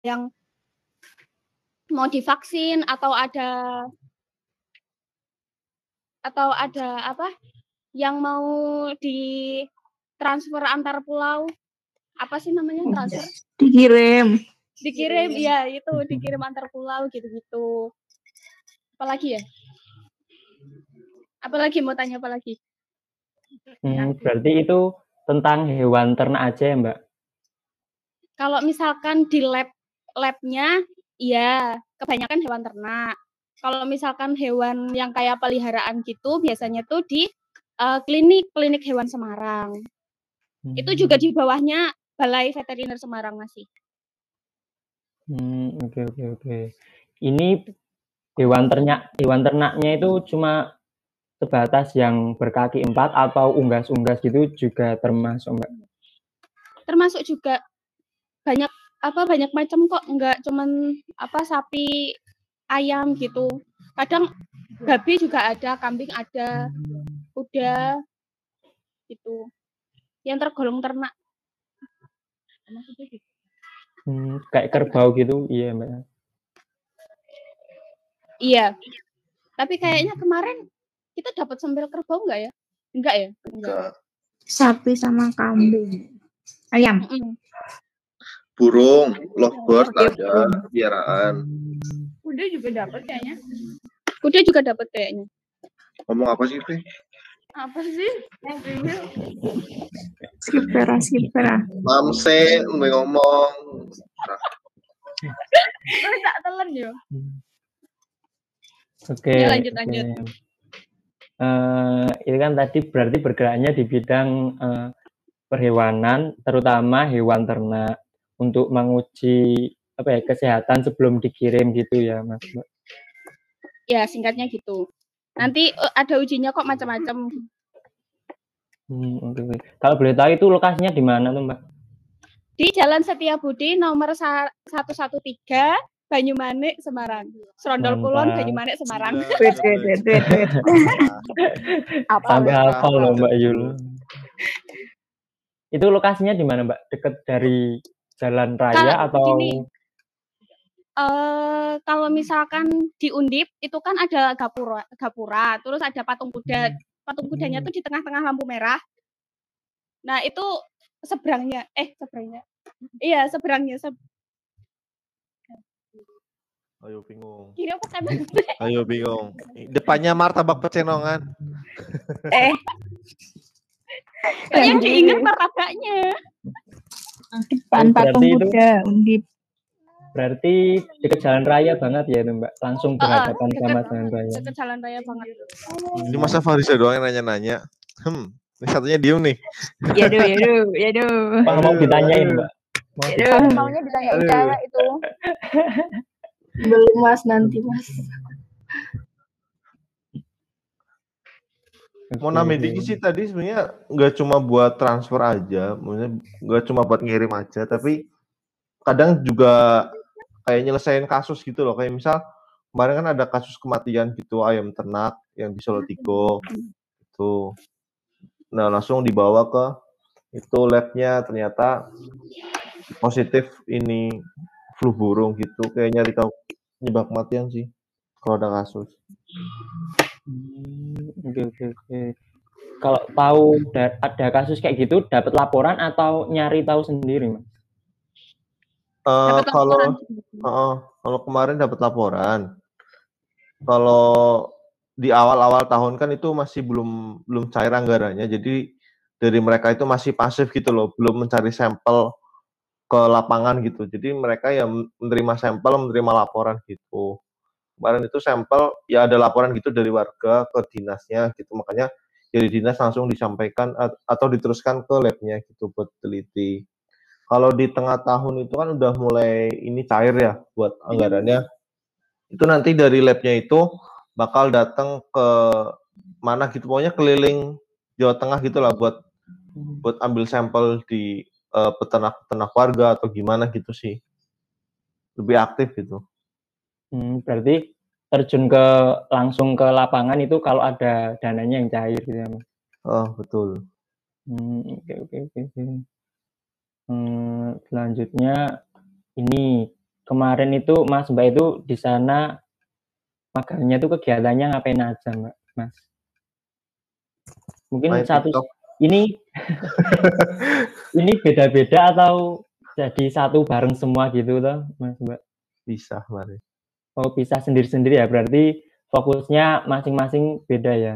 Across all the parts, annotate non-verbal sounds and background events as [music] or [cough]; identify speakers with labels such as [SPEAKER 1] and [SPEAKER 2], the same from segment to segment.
[SPEAKER 1] yang mau divaksin atau ada atau ada apa yang mau ditransfer antar pulau? Apa sih namanya transfer?
[SPEAKER 2] Dikirim.
[SPEAKER 1] dikirim ya itu dikirim antar pulau gitu-gitu. Apalagi ya? Apalagi mau tanya apa lagi?
[SPEAKER 3] Hmm, berarti itu tentang hewan ternak aja ya, Mbak?
[SPEAKER 1] kalau misalkan di lab labnya ya kebanyakan hewan ternak kalau misalkan hewan yang kayak peliharaan gitu biasanya tuh di eh, klinik klinik hewan Semarang itu juga di bawahnya Balai Veteriner Semarang masih
[SPEAKER 3] Hmm, oke oke oke. Ini hewan ternak hewan ternaknya itu cuma sebatas yang berkaki empat atau unggas-unggas gitu juga termasuk, Mbak?
[SPEAKER 1] termasuk juga banyak apa banyak macam kok nggak cuman apa sapi ayam gitu kadang babi juga ada kambing ada kuda gitu yang tergolong ternak gitu.
[SPEAKER 3] Hmm, kayak kerbau gitu, iya, Mbak.
[SPEAKER 1] iya tapi kayaknya kemarin kita dapat sambal kerbau nggak ya enggak ya enggak
[SPEAKER 2] Sapi sama kambing. Ayam.
[SPEAKER 4] Burung, lovebird
[SPEAKER 2] Iya,
[SPEAKER 4] ada, piaraan.
[SPEAKER 1] kuda juga dapat kayaknya kuda juga dapat kayaknya
[SPEAKER 4] Ngomong apa sih, Fe?
[SPEAKER 1] apa sih
[SPEAKER 2] Skipera, skipera.
[SPEAKER 4] Mamse, ngomong.
[SPEAKER 1] Lu tak telan yo
[SPEAKER 3] Oke.
[SPEAKER 1] Ya, lanjut,
[SPEAKER 3] oke.
[SPEAKER 1] lanjut.
[SPEAKER 3] Eh, ini kan tadi berarti bergeraknya di bidang eh, perhewanan, terutama hewan ternak untuk menguji apa ya kesehatan sebelum dikirim gitu ya, Mas. Mbak?
[SPEAKER 1] ya singkatnya gitu nanti eh, ada ujinya kok macam-macam
[SPEAKER 3] Hmm, oke, oke. Kalau boleh tahu itu lokasinya di mana tuh, Mbak?
[SPEAKER 1] di Jalan Setiabudi nomor sa- 113 Banyumanik Semarang Serondol Kulon. Banyumanik Semarang.
[SPEAKER 2] Apa?
[SPEAKER 3] Sampai
[SPEAKER 4] Mbak?
[SPEAKER 3] hafal loh Mbak Yul. Itu lokasinya di mana, Mbak? Dekat dari jalan raya
[SPEAKER 1] Kalau
[SPEAKER 3] atau
[SPEAKER 1] gini, eh kalau misalkan di Undip itu kan ada gapura gapura terus ada patung kuda. Patung kudanya tuh di tengah-tengah lampu merah. Nah itu seberangnya eh seberangnya. Iya seberangnya se
[SPEAKER 5] Ayo bingung.
[SPEAKER 1] kiri apa kanan [laughs]
[SPEAKER 5] Ayo bingung. Depannya martabak pecenongan.
[SPEAKER 2] Eh, [laughs]
[SPEAKER 1] yang diingat martabaknya
[SPEAKER 2] depan patung
[SPEAKER 3] itu-
[SPEAKER 2] kuda, undip.
[SPEAKER 3] berarti dekat jalan raya banget ya itu, Mbak? Langsung berhadapan
[SPEAKER 1] deket
[SPEAKER 3] sama jalan raya.
[SPEAKER 1] deket jalan raya banget
[SPEAKER 5] Ini masa Farisa doang yang nanya-nanya. Hmm, ini satunya diem nih.
[SPEAKER 2] Ya duh, ya duh, ya duh.
[SPEAKER 3] Pak mau ditanyain. Mbak? Mau
[SPEAKER 2] Aduh.
[SPEAKER 3] ditanyain.
[SPEAKER 1] maunya ditanyain cewek itu [laughs]
[SPEAKER 2] Belum mas, nanti mas.
[SPEAKER 3] Oke.
[SPEAKER 5] dikit sih tadi sebenarnya nggak cuma buat transfer aja, maksudnya nggak cuma buat ngirim aja, tapi kadang juga kayak nyelesain kasus gitu loh. Kayak misal kemarin kan ada kasus kematian gitu ayam ternak yang di Solo Tigo itu. Nah langsung dibawa ke itu labnya ternyata positif ini flu burung gitu kayak nyari tahu penyebab kematian sih kalau ada kasus.
[SPEAKER 3] Hmm, Oke, oke, oke. Kalau tahu da- ada kasus kayak gitu, dapat laporan atau nyari tahu sendiri, Mas?
[SPEAKER 5] Eh,
[SPEAKER 1] Dapat
[SPEAKER 5] kalau. Heeh, kalau kemarin dapat laporan. Kalau di awal-awal tahun kan itu masih belum belum cair anggarannya. Jadi dari mereka itu masih pasif gitu loh, belum mencari sampel ke lapangan gitu. Jadi mereka ya menerima sampel, menerima laporan gitu. Kemarin itu sampel ya ada laporan gitu dari warga ke dinasnya gitu. Makanya dari dinas langsung disampaikan at- atau diteruskan ke labnya gitu buat teliti. Kalau di tengah tahun itu kan udah mulai ini cair ya buat anggarannya. Itu nanti dari labnya itu bakal datang ke mana gitu pokoknya keliling Jawa Tengah gitu lah buat buat ambil sampel di eh, peternak-peternak warga atau gimana gitu sih. Lebih aktif gitu.
[SPEAKER 3] Hmm, berarti terjun ke langsung ke lapangan itu kalau ada dananya yang cair gitu ya, Mas?
[SPEAKER 5] Oh, betul.
[SPEAKER 3] Hmm, oke, oke, oke. Hmm, selanjutnya ini kemarin itu Mas Mbak itu di sana magangnya itu kegiatannya ngapain aja Mbak Mas? Mungkin
[SPEAKER 5] Main
[SPEAKER 3] satu
[SPEAKER 5] TikTok.
[SPEAKER 3] ini ini beda-beda atau jadi satu bareng semua gitu toh Mas Mbak?
[SPEAKER 5] Bisa, Marin.
[SPEAKER 3] Oh bisa sendiri-sendiri ya berarti fokusnya masing-masing beda ya?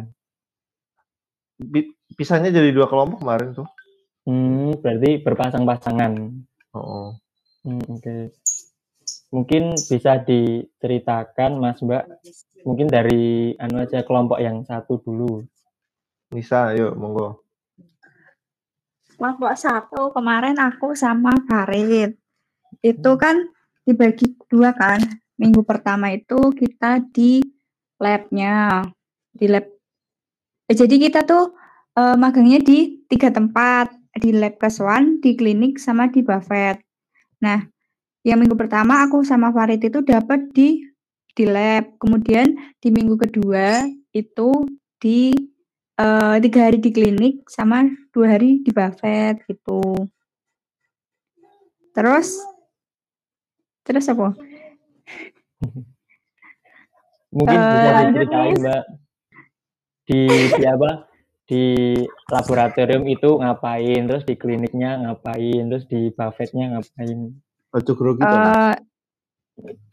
[SPEAKER 5] Pisahnya jadi dua kelompok kemarin tuh.
[SPEAKER 3] Hmm, berarti berpasang-pasangan.
[SPEAKER 5] Oh,
[SPEAKER 3] Hmm, oke. Mungkin bisa diceritakan Mas Mbak, mungkin dari anu aja kelompok yang satu dulu.
[SPEAKER 5] Nisa, yuk monggo.
[SPEAKER 2] Kelompok satu kemarin aku sama Farid. Itu kan dibagi dua kan. Minggu pertama itu kita di labnya. Di lab. eh, jadi kita tuh eh, magangnya di tiga tempat. Di lab kesuan, di klinik, sama di Buffet. Nah, yang minggu pertama aku sama Farid itu dapat di di lab. Kemudian di minggu kedua itu di eh, tiga hari di klinik sama dua hari di Buffet gitu. Terus terus apa?
[SPEAKER 3] Mungkin
[SPEAKER 2] Eh,
[SPEAKER 3] bisa diceritain. Mbak di, di apa? Di laboratorium itu ngapain, terus di kliniknya ngapain, terus di buffetnya ngapain.
[SPEAKER 5] Baju grogi tuh.
[SPEAKER 2] Eh,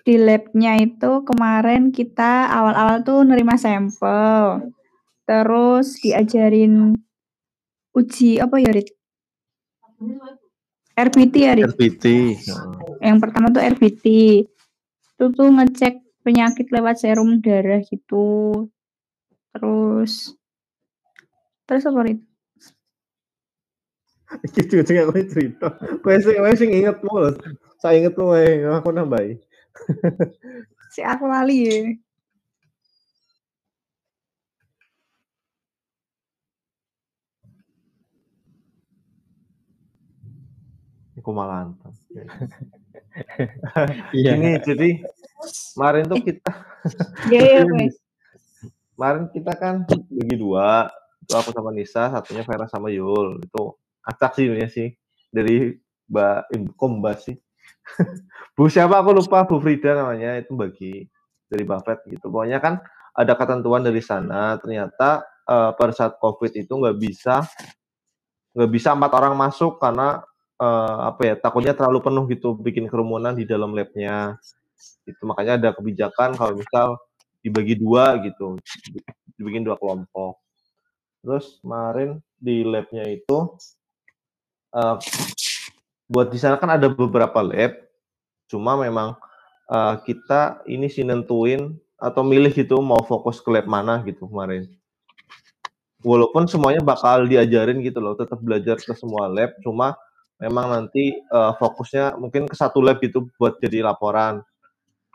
[SPEAKER 2] di labnya itu kemarin kita awal-awal tuh nerima sampel, terus diajarin uji apa ya Rit? RBT ya Rit?
[SPEAKER 5] RBT. Heeh.
[SPEAKER 2] Yang pertama tuh RBT. Itu tuh ngecek penyakit lewat serum darah gitu. Terus terus apa Rit? [laughs]
[SPEAKER 5] Iki juga aku cerita. Kowe sing kowe sing inget mulu. Saya inget kowe aku nambahi. [laughs]
[SPEAKER 2] Si aku lali ya.
[SPEAKER 5] Iku malah anteng. [laughs]
[SPEAKER 3] Iya.
[SPEAKER 5] Ini jadi kemarin tuh kita
[SPEAKER 2] Iya iya [laughs]
[SPEAKER 5] kemarin kita kan bagi dua itu aku sama Nisa satunya Vera sama Yul. Itu acak sih sebenarnya sih dari Mbak Imkom Mbak sih. [laughs] Bu siapa aku lupa Bu Frida namanya itu bagi dari Buffett gitu. Pokoknya kan ada ketentuan dari sana ternyata eh, pada saat COVID itu nggak bisa nggak bisa empat orang masuk karena eh, apa ya takutnya terlalu penuh gitu bikin kerumunan di dalam labnya. Itu makanya ada kebijakan kalau misal dibagi dua gitu dibikin dua kelompok. Terus kemarin di labnya itu eh, buat di sana kan ada beberapa lab cuma memang eh, kita ini sih nentuin atau milih gitu mau fokus ke lab mana gitu kemarin. Walaupun semuanya bakal diajarin gitu loh tetap belajar ke semua lab cuma memang nanti eh, fokusnya mungkin ke satu lab gitu buat jadi laporan.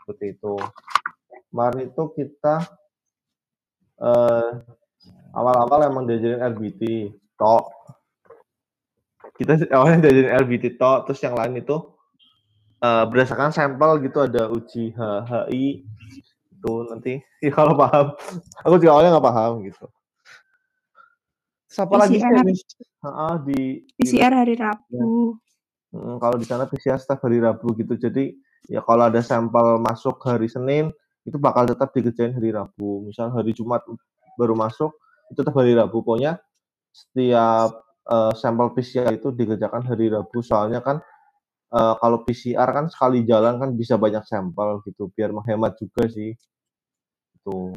[SPEAKER 5] Seperti itu. Kemarin itu kita eh, awal-awal emang diajarin RBT tok kita awalnya diajarin RBT tok terus yang lain itu eh, berdasarkan sampel gitu ada uji HHI itu nanti ya [laughs] kalau paham. Aku juga awalnya nggak paham gitu siapa lagi sih? Ha-ha, di,
[SPEAKER 2] PCR hari Rabu.
[SPEAKER 5] Mm, kalau di sana PCR setiap hari Rabu gitu. Jadi ya kalau ada sampel masuk hari Senin itu bakal tetap dikerjain hari Rabu. Misal hari Jumat baru masuk itu tetap hari Rabu. Pokoknya setiap eh, sampel PCR itu dikerjakan hari Rabu. Soalnya kan eh, kalau PCR kan sekali jalan kan bisa banyak sampel gitu. Biar menghemat juga sih. Itu.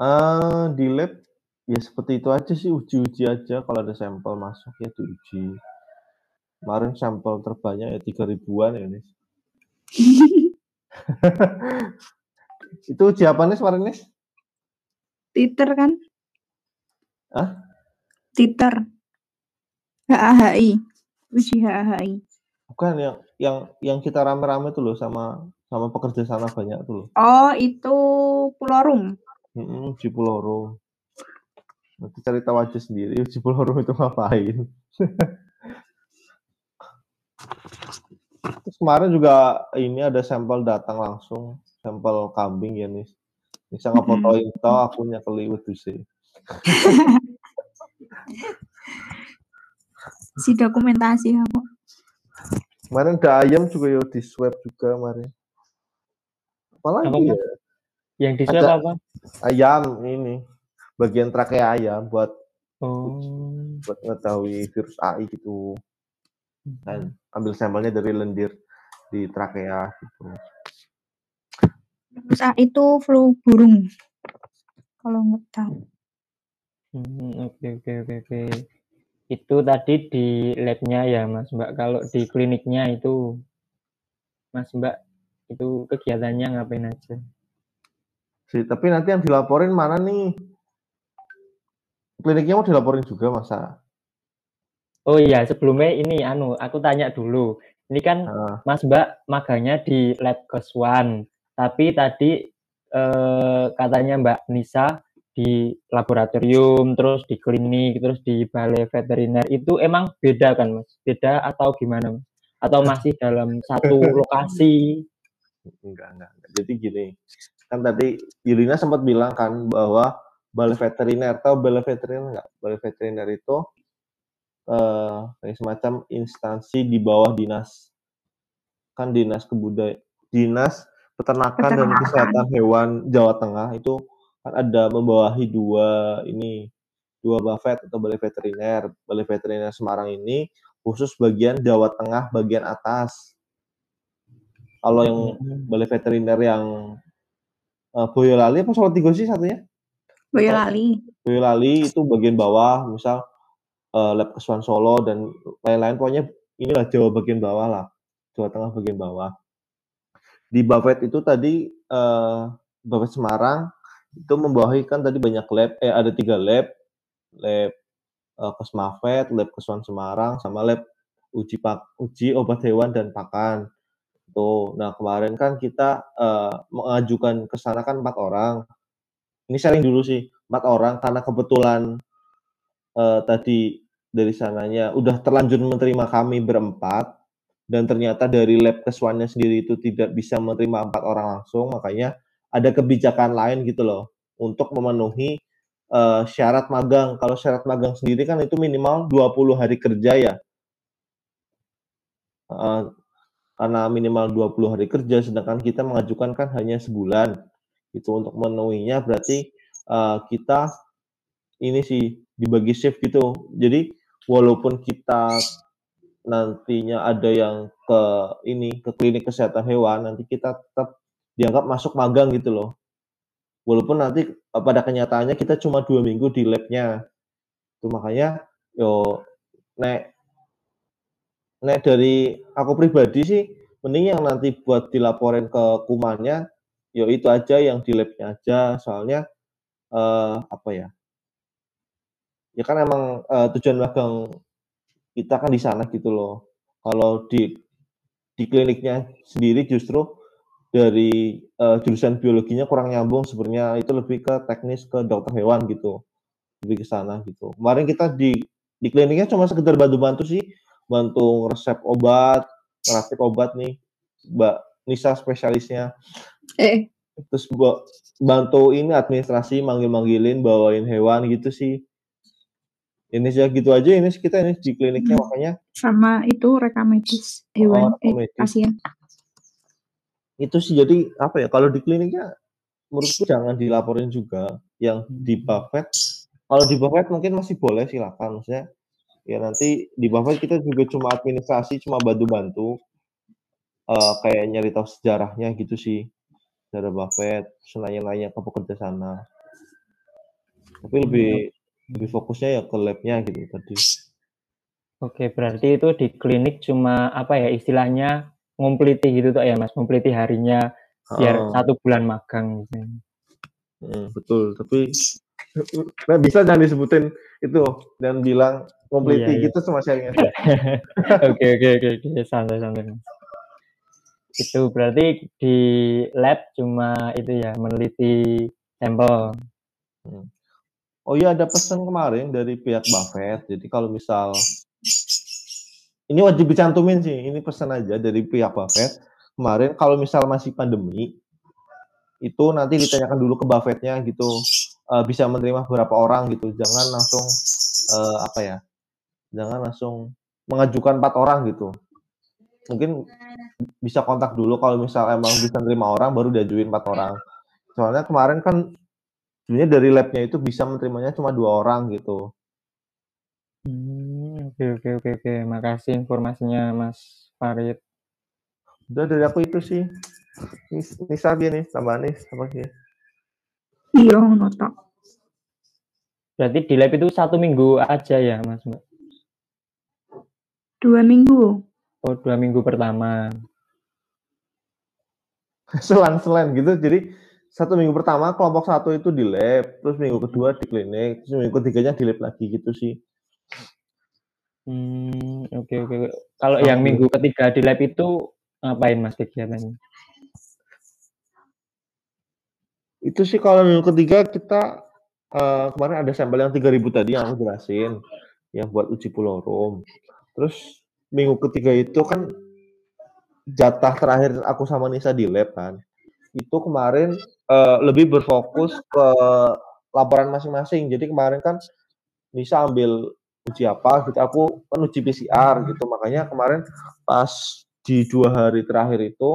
[SPEAKER 5] Eh di lab ya seperti itu aja sih uji-uji aja kalau ada sampel masuk ya diuji. Kemarin sampel terbanyak ya tiga ribuan ya Nis. [laughs] itu uji apa nih kemarin Nis?
[SPEAKER 2] Titer kan?
[SPEAKER 5] Hah?
[SPEAKER 2] Titer. HAHI. Uji HAHI.
[SPEAKER 5] Bukan yang yang yang kita rame-rame tuh loh sama sama pekerja sana banyak tuh loh.
[SPEAKER 2] Oh, itu Pulorum.
[SPEAKER 5] Mm-mm, uji Pulorum. Nanti cari tahu aja sendiri uji Pulorum itu ngapain. Terus kemarin juga ini ada sampel datang langsung, sampel kambing ya nih. Bisa ngefotoin tau akunnya keliwet tuh sih. [laughs]
[SPEAKER 2] Si dokumentasi apa?
[SPEAKER 5] Kemarin ada ayam juga yo di swab juga kemarin. Apalagi
[SPEAKER 3] Apa,
[SPEAKER 5] ya?
[SPEAKER 3] Yang di swab apa?
[SPEAKER 5] Ayam ini bagian trakea ayam buat
[SPEAKER 3] Oh.
[SPEAKER 5] buat mengetahui virus AI gitu. Dan ambil sampelnya dari lendir di trakea gitu.
[SPEAKER 2] Terus ah, itu flu burung. Kalau nggak tahu.
[SPEAKER 3] Hmm, oke oke oke oke. Itu tadi di labnya ya Mas Mbak. Kalau di kliniknya itu Mas Mbak itu kegiatannya ngapain aja?
[SPEAKER 5] Sih, tapi nanti yang dilaporin mana nih? Kliniknya mau dilaporin juga masa?
[SPEAKER 3] Oh iya, sebelumnya ini anu, aku tanya dulu. Ini kan
[SPEAKER 5] Ah,
[SPEAKER 3] Mas Mbak maganya di lab Keswan, tapi tadi eh, katanya Mbak Nisa di laboratorium, terus di klinik, terus di balai veteriner itu emang beda kan Mas? Beda atau gimana Mas? Atau masih dalam satu [laughs] lokasi?
[SPEAKER 5] enggak, enggak, enggak. Jadi gini, kan tadi Yulina sempat bilang kan bahwa balai veteriner, tahu balai veteriner enggak? Balai veteriner itu eh kayak semacam instansi di bawah dinas. Kan dinas kebudayaan, dinas peternakan dan
[SPEAKER 2] Peternakan.
[SPEAKER 5] kesehatan hewan Jawa Tengah itu kan ada membawahi dua ini dua bafet atau balai veteriner. Balai veteriner Semarang ini khusus bagian Jawa Tengah bagian atas. Kalau yang
[SPEAKER 3] Hmm.
[SPEAKER 5] balai veteriner yang eh, Boyolali apa Solo Tigo sih satunya?
[SPEAKER 2] Boyolali.
[SPEAKER 5] Boyolali itu bagian bawah, misal eh, Lab Keswan Solo dan lain-lain pokoknya inilah Jawa bagian bawah lah. Jawa Tengah bagian bawah. Di Bafet itu tadi eh Bafet Semarang itu membawahi kan tadi banyak lab, eh ada tiga lab, lab eh, Kesmafet, lab Keswan Semarang, sama lab uji pak uji obat hewan dan pakan. Tuh, nah kemarin kan kita eh, mengajukan ke sana kan empat orang. Ini sharing dulu sih, empat orang karena kebetulan eh, tadi dari sananya udah terlanjur menerima kami berempat dan ternyata dari lab keswannya sendiri itu tidak bisa menerima empat orang langsung, makanya ada kebijakan lain gitu loh untuk memenuhi eh, syarat magang. Kalau syarat magang sendiri kan itu minimal 20 hari kerja ya. Eh, karena minimal 20 hari kerja, sedangkan kita mengajukan kan hanya sebulan. Itu untuk memenuhinya berarti eh, kita ini sih dibagi shift gitu. Jadi walaupun kita nantinya ada yang ke ini ke klinik kesehatan hewan, nanti kita tetap dianggap masuk magang gitu loh. Walaupun nanti eh, pada kenyataannya kita cuma dua minggu di labnya. Itu makanya yo nek nek dari aku pribadi sih mending yang nanti buat dilaporin ke kumannya yo itu aja yang di labnya aja. Soalnya eh apa ya? Ya kan emang eh, tujuan magang kita kan di sana gitu loh. Kalau di di kliniknya sendiri justru dari eh, jurusan biologinya kurang nyambung sebenarnya. Itu lebih ke teknis ke dokter hewan gitu. Lebih ke sana gitu. Kemarin kita di di kliniknya cuma sekedar bantu-bantu sih. Bantu resep obat ngeracik obat nih mbak Nisa spesialisnya
[SPEAKER 2] Eh,
[SPEAKER 5] terus buat bantu ini administrasi manggil-manggilin bawain hewan gitu sih ini sih gitu aja ini kita ini di kliniknya
[SPEAKER 2] Hmm.
[SPEAKER 5] makanya
[SPEAKER 2] sama itu rekam medis hewan
[SPEAKER 5] rekam
[SPEAKER 2] eh
[SPEAKER 5] medis.
[SPEAKER 2] pasien.
[SPEAKER 5] itu sih jadi apa ya kalau di kliniknya menurutku jangan dilaporin juga yang di buffet kalau di buffet mungkin masih boleh silakan maksudnya ya nanti di buffet kita juga cuma administrasi cuma bantu-bantu eh, kayak nyari tahu sejarahnya gitu sih sejarah buffet nanya-nanya ke pekerja sana tapi lebih lebih fokusnya ya ke labnya gitu tadi
[SPEAKER 3] Oke, berarti itu di klinik cuma apa ya istilahnya ngumpliti gitu tuh ya Mas, ngumpliti harinya biar
[SPEAKER 5] Heeh.
[SPEAKER 3] satu bulan magang gitu.
[SPEAKER 5] Hmm, betul, tapi nah, bisa jangan disebutin itu dan bilang kompliti
[SPEAKER 3] Iya, iya.
[SPEAKER 5] gitu sama sharing aja. [laughs]
[SPEAKER 3] Oke oke oke oke santai santai. Mas. Itu berarti di lab cuma itu ya meneliti sampel.
[SPEAKER 5] Oh iya ada pesan kemarin dari pihak Buffett. Jadi kalau misal ini wajib dicantumin sih, ini pesan aja dari pihak Buffett. Kemarin kalau misal masih pandemi itu nanti ditanyakan dulu ke Buffettnya gitu eh, bisa menerima berapa orang gitu. Jangan langsung eh, apa ya? Jangan langsung mengajukan empat orang gitu. mungkin bisa kontak dulu kalau misal emang bisa nerima orang baru diajuin empat orang. Soalnya kemarin kan sebenarnya dari labnya itu bisa menerimanya cuma dua orang gitu.
[SPEAKER 3] Hmm, oke oke oke oke. Makasih informasinya Mas Farid.
[SPEAKER 5] Udah dari aku itu sih. Nis- Nisa dia nih, tambah Nis, apa sih?
[SPEAKER 2] Iya, tok.
[SPEAKER 3] Berarti di lab itu satu minggu aja ya Mas Mbak?
[SPEAKER 2] Dua minggu.
[SPEAKER 3] Oh dua minggu pertama. [laughs]
[SPEAKER 5] Selan-selan gitu. Jadi satu minggu pertama kelompok satu itu di lab, terus minggu kedua di klinik, terus minggu ketiganya di lab lagi gitu sih.
[SPEAKER 3] Hmm, oke oke. oke. Kalau yang minggu ketiga di lab itu ngapain Mas kegiatannya?
[SPEAKER 5] Itu sih kalau minggu ketiga kita eh, kemarin ada sampel yang 3000 tadi yang aku jelasin yang buat uji pulorum. Terus minggu ketiga itu kan jatah terakhir aku sama Nisa di lab kan. Itu kemarin eh, lebih berfokus ke laporan masing-masing. Jadi kemarin kan Nisa ambil uji apa gitu, aku kan uji PCR gitu. Makanya kemarin pas di dua hari terakhir itu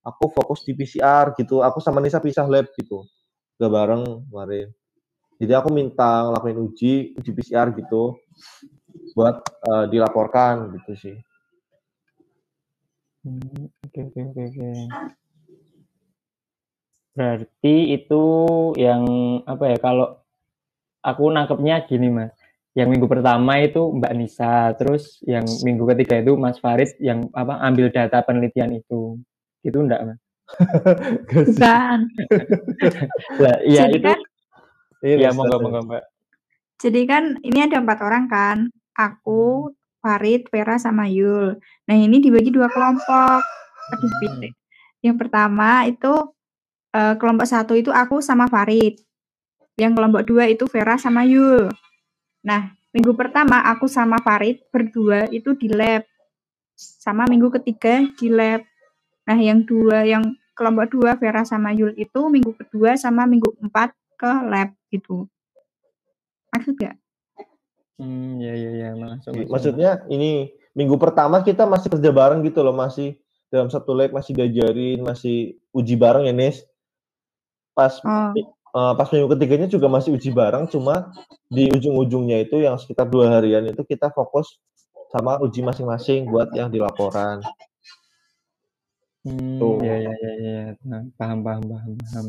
[SPEAKER 5] aku fokus di PCR gitu. Aku sama Nisa pisah lab gitu. Gak bareng kemarin. Jadi aku minta ngelakuin uji, uji PCR gitu buat eh, dilaporkan gitu sih.
[SPEAKER 3] Hmm, oke oke oke oke. Berarti itu yang apa ya kalau aku nangkepnya gini Mas. Yang minggu pertama itu Mbak Nisa, terus yang minggu ketiga itu Mas Farid yang apa ambil data penelitian itu. Gitu enggak Mas?
[SPEAKER 2] Bukan.
[SPEAKER 3] Lah, iya
[SPEAKER 2] Jadi
[SPEAKER 3] itu
[SPEAKER 2] kan
[SPEAKER 5] Iya,
[SPEAKER 3] ya
[SPEAKER 5] Nisa.
[SPEAKER 3] monggo monggo Mbak.
[SPEAKER 2] Jadi kan ini ada empat orang kan. Aku, Farid, Vera, sama Yul. Nah ini dibagi dua kelompok. Aduh, pitik. Yang pertama itu eh, kelompok satu itu aku sama Farid. Yang kelompok dua itu Vera sama Yul. Nah minggu pertama aku sama Farid berdua itu di lab. Sama minggu ketiga di lab. Nah yang dua yang kelompok dua Vera sama Yul itu minggu kedua sama minggu empat ke lab gitu. Maksud gak?
[SPEAKER 3] Hmm, ya ya ya masuk. Masuk.
[SPEAKER 5] Maksudnya ini minggu pertama kita masih kerja bareng gitu loh, masih dalam satu lab masih diajarin, masih uji bareng ya, Nis. Pas
[SPEAKER 2] Oh.
[SPEAKER 5] eh, pas minggu ketiganya juga masih uji bareng, cuma di ujung-ujungnya itu yang sekitar dua harian itu kita fokus sama uji masing-masing buat yang di laporan.
[SPEAKER 3] Hmm,
[SPEAKER 5] Tuh.
[SPEAKER 3] ya ya ya ya. Nah, paham paham paham paham.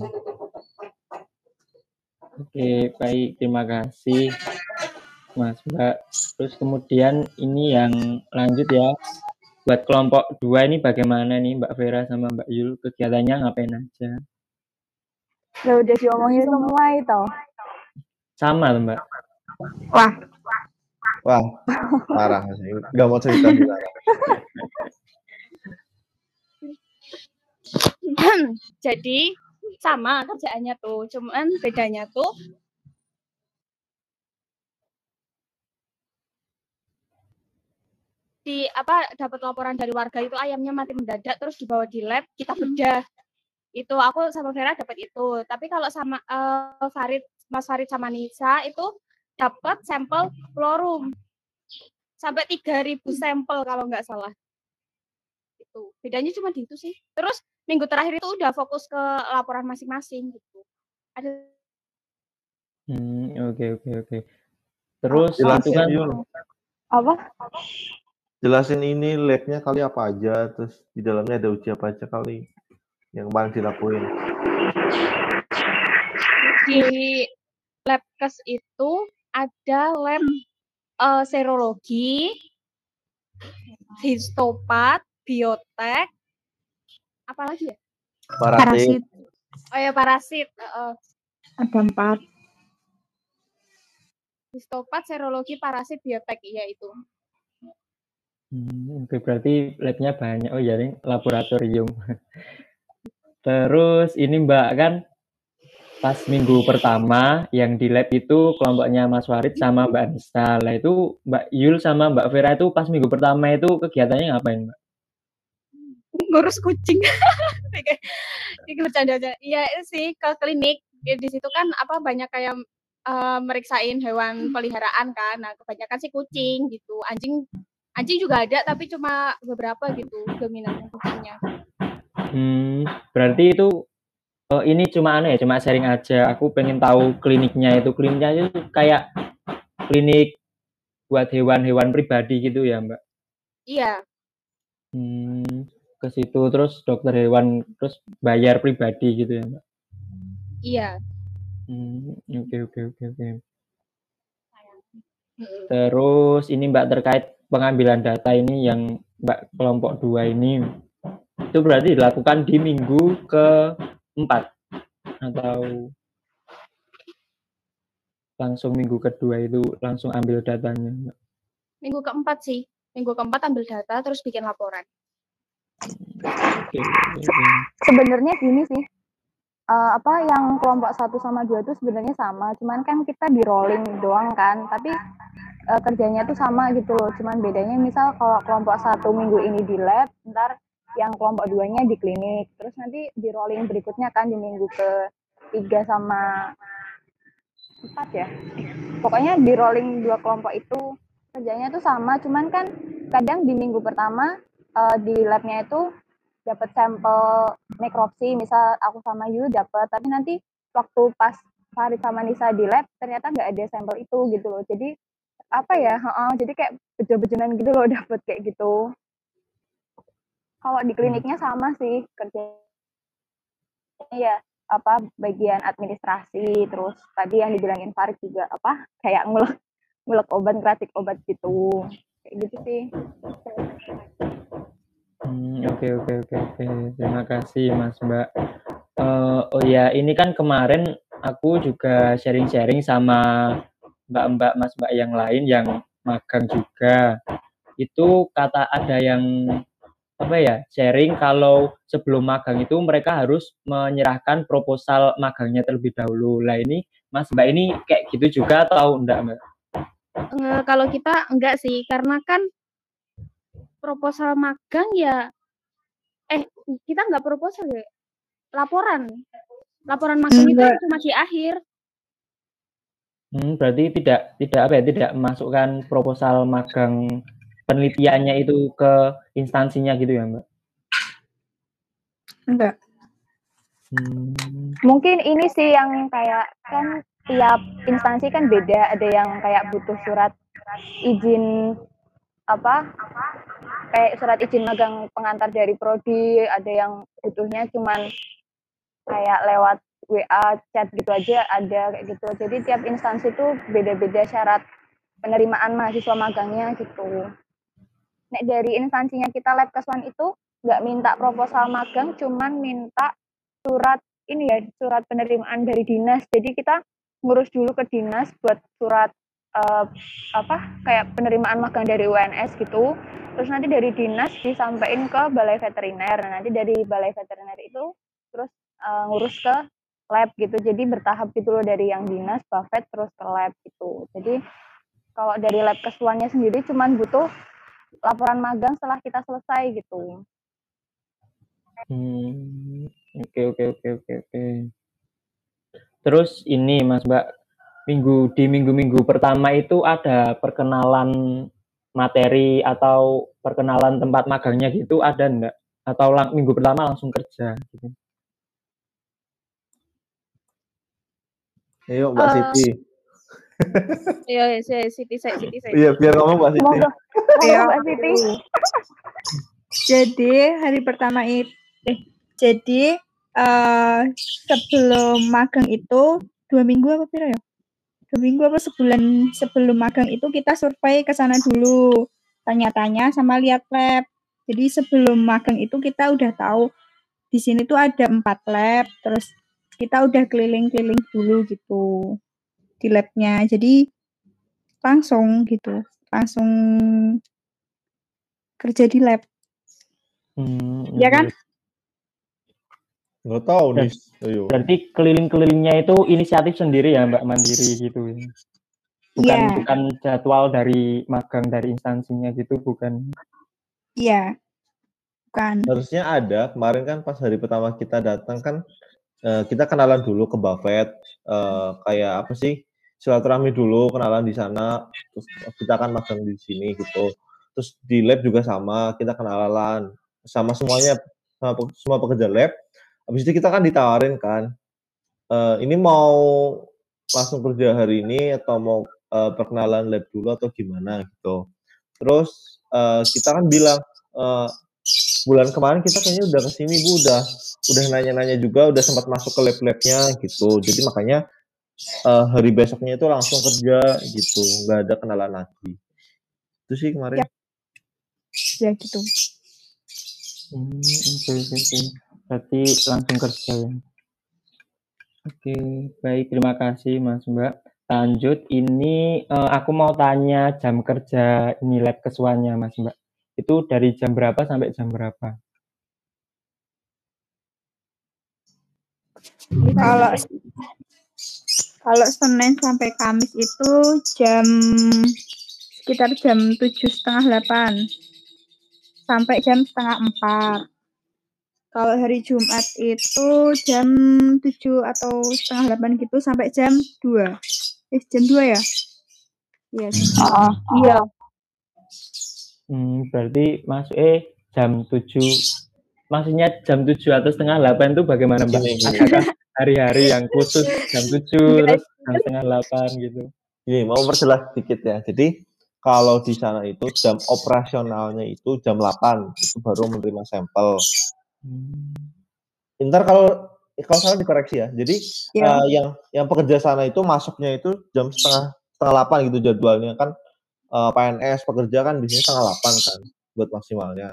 [SPEAKER 3] Oke, baik. Terima kasih Mas Mbak. Terus kemudian ini yang lanjut ya. Buat kelompok dua ini bagaimana nih Mbak Vera sama Mbak Yul kegiatannya ngapain aja?
[SPEAKER 6] Ya udah diomongin semua itu.
[SPEAKER 3] Sama tuh, Mbak.
[SPEAKER 2] Wah,
[SPEAKER 5] Wah, parah sih. Gak mau cerita juga.
[SPEAKER 1] Jadi sama kerjaannya tuh, cuman bedanya tuh di apa dapat laporan dari warga itu ayamnya mati mendadak terus dibawa di lab kita bedah. Itu aku sama Vera dapat itu. Tapi kalau sama eh, Farid Mas Farid sama Nisa itu dapat sampel florum. Sampai 3000 sampel kalau nggak salah. Itu bedanya cuma di itu sih. Terus minggu terakhir itu udah fokus ke laporan masing-masing gitu. Ada
[SPEAKER 3] Hmm, oke oke oke. Terus itu kan
[SPEAKER 5] Yul.
[SPEAKER 6] Apa?
[SPEAKER 5] Jelasin ini labnya kali apa aja, terus di dalamnya ada uji apa aja kali yang paling dilakuin.
[SPEAKER 1] di labkes itu ada lab eh, serologi, histopat, biotek, apa lagi ya?
[SPEAKER 5] Parasit.
[SPEAKER 2] parasit
[SPEAKER 1] Oh ya parasit, heeh.
[SPEAKER 2] ada empat.
[SPEAKER 1] histopat, serologi, parasit, biotek, iya itu.
[SPEAKER 3] Hmm, berarti labnya banyak. Oh iya, ini laboratorium. [laughs] Terus ini Mbak kan pas minggu pertama yang di lab itu kelompoknya Mas Warid sama Mbak Nisa. Lah itu Mbak Yul sama Mbak Vera itu pas minggu pertama itu kegiatannya ngapain, Mbak?
[SPEAKER 1] Ngurus kucing. [laughs] Ini. Iya sih ke klinik. Ya, di situ kan apa banyak kayak eh, meriksain hewan peliharaan kan. Nah, kebanyakan sih kucing gitu. Anjing Anjing juga ada tapi cuma beberapa gitu dominan kucingnya.
[SPEAKER 3] Hmm, berarti itu oh, ini cuma aneh ya, cuma sharing aja. Aku pengen tahu kliniknya itu. Kliniknya itu kayak klinik buat hewan-hewan pribadi gitu ya, Mbak.
[SPEAKER 1] Iya,
[SPEAKER 3] Hmm, ke situ terus dokter hewan terus bayar pribadi gitu ya, Mbak.
[SPEAKER 1] iya.
[SPEAKER 3] Hmm, oke oke oke oke. Terus ini Mbak terkait pengambilan data ini yang Mbak kelompok dua ini itu berarti dilakukan di minggu keempat atau langsung minggu kedua itu langsung ambil datanya. Mbak?
[SPEAKER 1] Minggu keempat sih. Minggu keempat ambil data terus bikin laporan.
[SPEAKER 6] Sebenarnya gini sih. eh, apa yang kelompok satu sama dua itu sebenarnya sama, cuman kan kita di rolling doang kan, tapi eh, kerjanya tuh sama gitu loh. Cuman bedanya misal kalau kelompok satu minggu ini di lab, ntar yang kelompok duanya di klinik, terus nanti di rolling berikutnya kan di minggu ke tiga sama empat ya. Pokoknya di rolling dua kelompok itu kerjanya tuh sama, cuman kan kadang di minggu pertama eh, di labnya itu dapat sampel nekropsi, misal aku sama Yu dapat, tapi nanti waktu pas Farid sama Nisa di lab ternyata nggak ada sampel itu gitu loh. Jadi apa ya? heeh, jadi kayak bejo-bejonan gitu loh [laughs] dapat kayak gitu. Kalau di kliniknya sama sih kerja ya apa bagian administrasi terus tadi yang dibilangin Farid juga apa kayak ngulek ngulek obat ngeracik obat gitu kayak gitu sih
[SPEAKER 3] Hmm, oke oke oke oke. Terima kasih Mas Mbak. Eh, oh ya, ini kan kemarin aku juga sharing-sharing sama Mbak-mbak Mas Mbak yang lain yang magang juga. Itu kata ada yang apa ya, sharing kalau sebelum magang itu mereka harus menyerahkan proposal magangnya terlebih dahulu. Lah ini Mas Mbak ini kayak gitu juga atau enggak, Mbak?
[SPEAKER 1] Eh, kalau kita enggak sih, karena kan proposal magang ya eh kita enggak proposal ya. Laporan. Laporan magang itu cuma di akhir.
[SPEAKER 3] Hmm, berarti tidak tidak apa ya, tidak memasukkan proposal magang penelitiannya itu ke instansinya gitu ya, Mbak?
[SPEAKER 2] Enggak.
[SPEAKER 3] Hmm,
[SPEAKER 6] mungkin ini sih yang kayak kan tiap instansi kan beda ada yang kayak butuh surat izin apa kayak surat izin magang pengantar dari prodi ada yang butuhnya cuman kayak lewat WA chat gitu aja ada kayak gitu. Jadi tiap instansi tuh beda-beda syarat penerimaan mahasiswa magangnya gitu. Nek dari instansinya kita lab keswan itu nggak minta proposal magang cuman minta surat ini ya surat penerimaan dari dinas. Jadi kita ngurus dulu ke dinas buat surat eh, apa kayak penerimaan magang dari UNS gitu. Terus nanti dari dinas disampaikan ke balai veteriner. Nah, nanti dari balai veteriner itu terus eh, ngurus ke lab gitu jadi bertahap gitu loh dari yang dinas bafet terus ke lab gitu jadi kalau dari lab kesuannya sendiri cuman butuh laporan magang setelah kita selesai gitu
[SPEAKER 3] hmm, oke oke oke oke oke. Terus ini Mas Mbak, minggu di minggu-minggu pertama itu ada perkenalan materi atau perkenalan tempat magangnya gitu ada enggak? Atau lang- minggu pertama langsung kerja gitu?
[SPEAKER 5] Ayo Mbak
[SPEAKER 1] Eh,
[SPEAKER 5] Siti.
[SPEAKER 1] Iya, ya, saya Siti saya Siti saya.
[SPEAKER 5] Iya, biar ngomong Mbak Siti.
[SPEAKER 2] Iya.
[SPEAKER 6] Mbak Siti
[SPEAKER 2] Jadi hari pertama itu, eh, jadi eh sebelum magang itu dua minggu apa pira ya? Dua minggu apa sebulan sebelum magang itu kita survei ke sana dulu, tanya-tanya sama lihat lab. Jadi sebelum magang itu kita udah tahu di sini tuh ada empat lab, terus kita udah keliling-keliling dulu gitu di labnya. Jadi langsung gitu, langsung kerja di lab.
[SPEAKER 3] Hmm,
[SPEAKER 2] Iya kan?
[SPEAKER 3] oke.
[SPEAKER 5] Nggak tahu
[SPEAKER 3] Dan-
[SPEAKER 5] nih. Ayo.
[SPEAKER 3] Berarti keliling-kelilingnya itu inisiatif sendiri ya Mbak mandiri gitu ya? Bukan
[SPEAKER 2] Iya.
[SPEAKER 3] bukan jadwal dari magang dari instansinya gitu bukan?
[SPEAKER 2] Iya. Bukan.
[SPEAKER 5] Harusnya ada. Kemarin kan pas hari pertama kita datang kan eh, kita kenalan dulu ke Buffett. eh, kayak apa sih? Silaturahmi dulu, kenalan di sana. Terus kita kan magang di sini gitu. terus di lab juga sama kita kenalan sama semuanya sama pe- semua pekerja lab habis itu kita kan ditawarin kan eh, ini mau langsung kerja hari ini atau mau eh, perkenalan lab dulu atau gimana gitu terus eh, kita kan bilang eh, bulan kemarin kita kayaknya udah ke sini bu udah udah nanya-nanya juga udah sempat masuk ke lab-labnya gitu jadi makanya eh, hari besoknya itu langsung kerja gitu nggak ada kenalan lagi itu sih kemarin
[SPEAKER 2] ya gitu
[SPEAKER 3] Hmm, oke oke oke. Berarti langsung kerja ya. Oke, baik terima kasih Mas Mbak. Lanjut, ini eh, aku mau tanya jam kerja ini lab kesuanya Mas Mbak. Itu dari jam berapa sampai jam berapa?
[SPEAKER 2] kalau kalau Senin sampai Kamis itu jam sekitar jam tujuh setengah delapan sampai jam setengah empat. Kalau hari Jumat itu jam tujuh atau setengah delapan gitu sampai jam dua. Eh jam dua ya? Iya. jam dua.
[SPEAKER 6] Oh, iya.
[SPEAKER 3] Hmm, berarti masuk eh jam 7 maksudnya jam 7 atau setengah 8 itu bagaimana Mbak?
[SPEAKER 5] Gini.
[SPEAKER 3] Adakah hari-hari yang khusus jam 7 terus jam setengah 8 gitu?
[SPEAKER 5] Ini mau perjelas sedikit ya. Jadi kalau di sana itu jam operasionalnya itu jam 8 itu baru menerima sampel.
[SPEAKER 3] Hmm.
[SPEAKER 5] Ntar kalau kalau salah dikoreksi ya. Jadi
[SPEAKER 2] Ya.
[SPEAKER 5] eh, yang yang pekerja sana itu masuknya itu jam setengah setengah 8 gitu jadwalnya kan eh, PNS pekerja kan biasanya setengah 8 kan buat maksimalnya.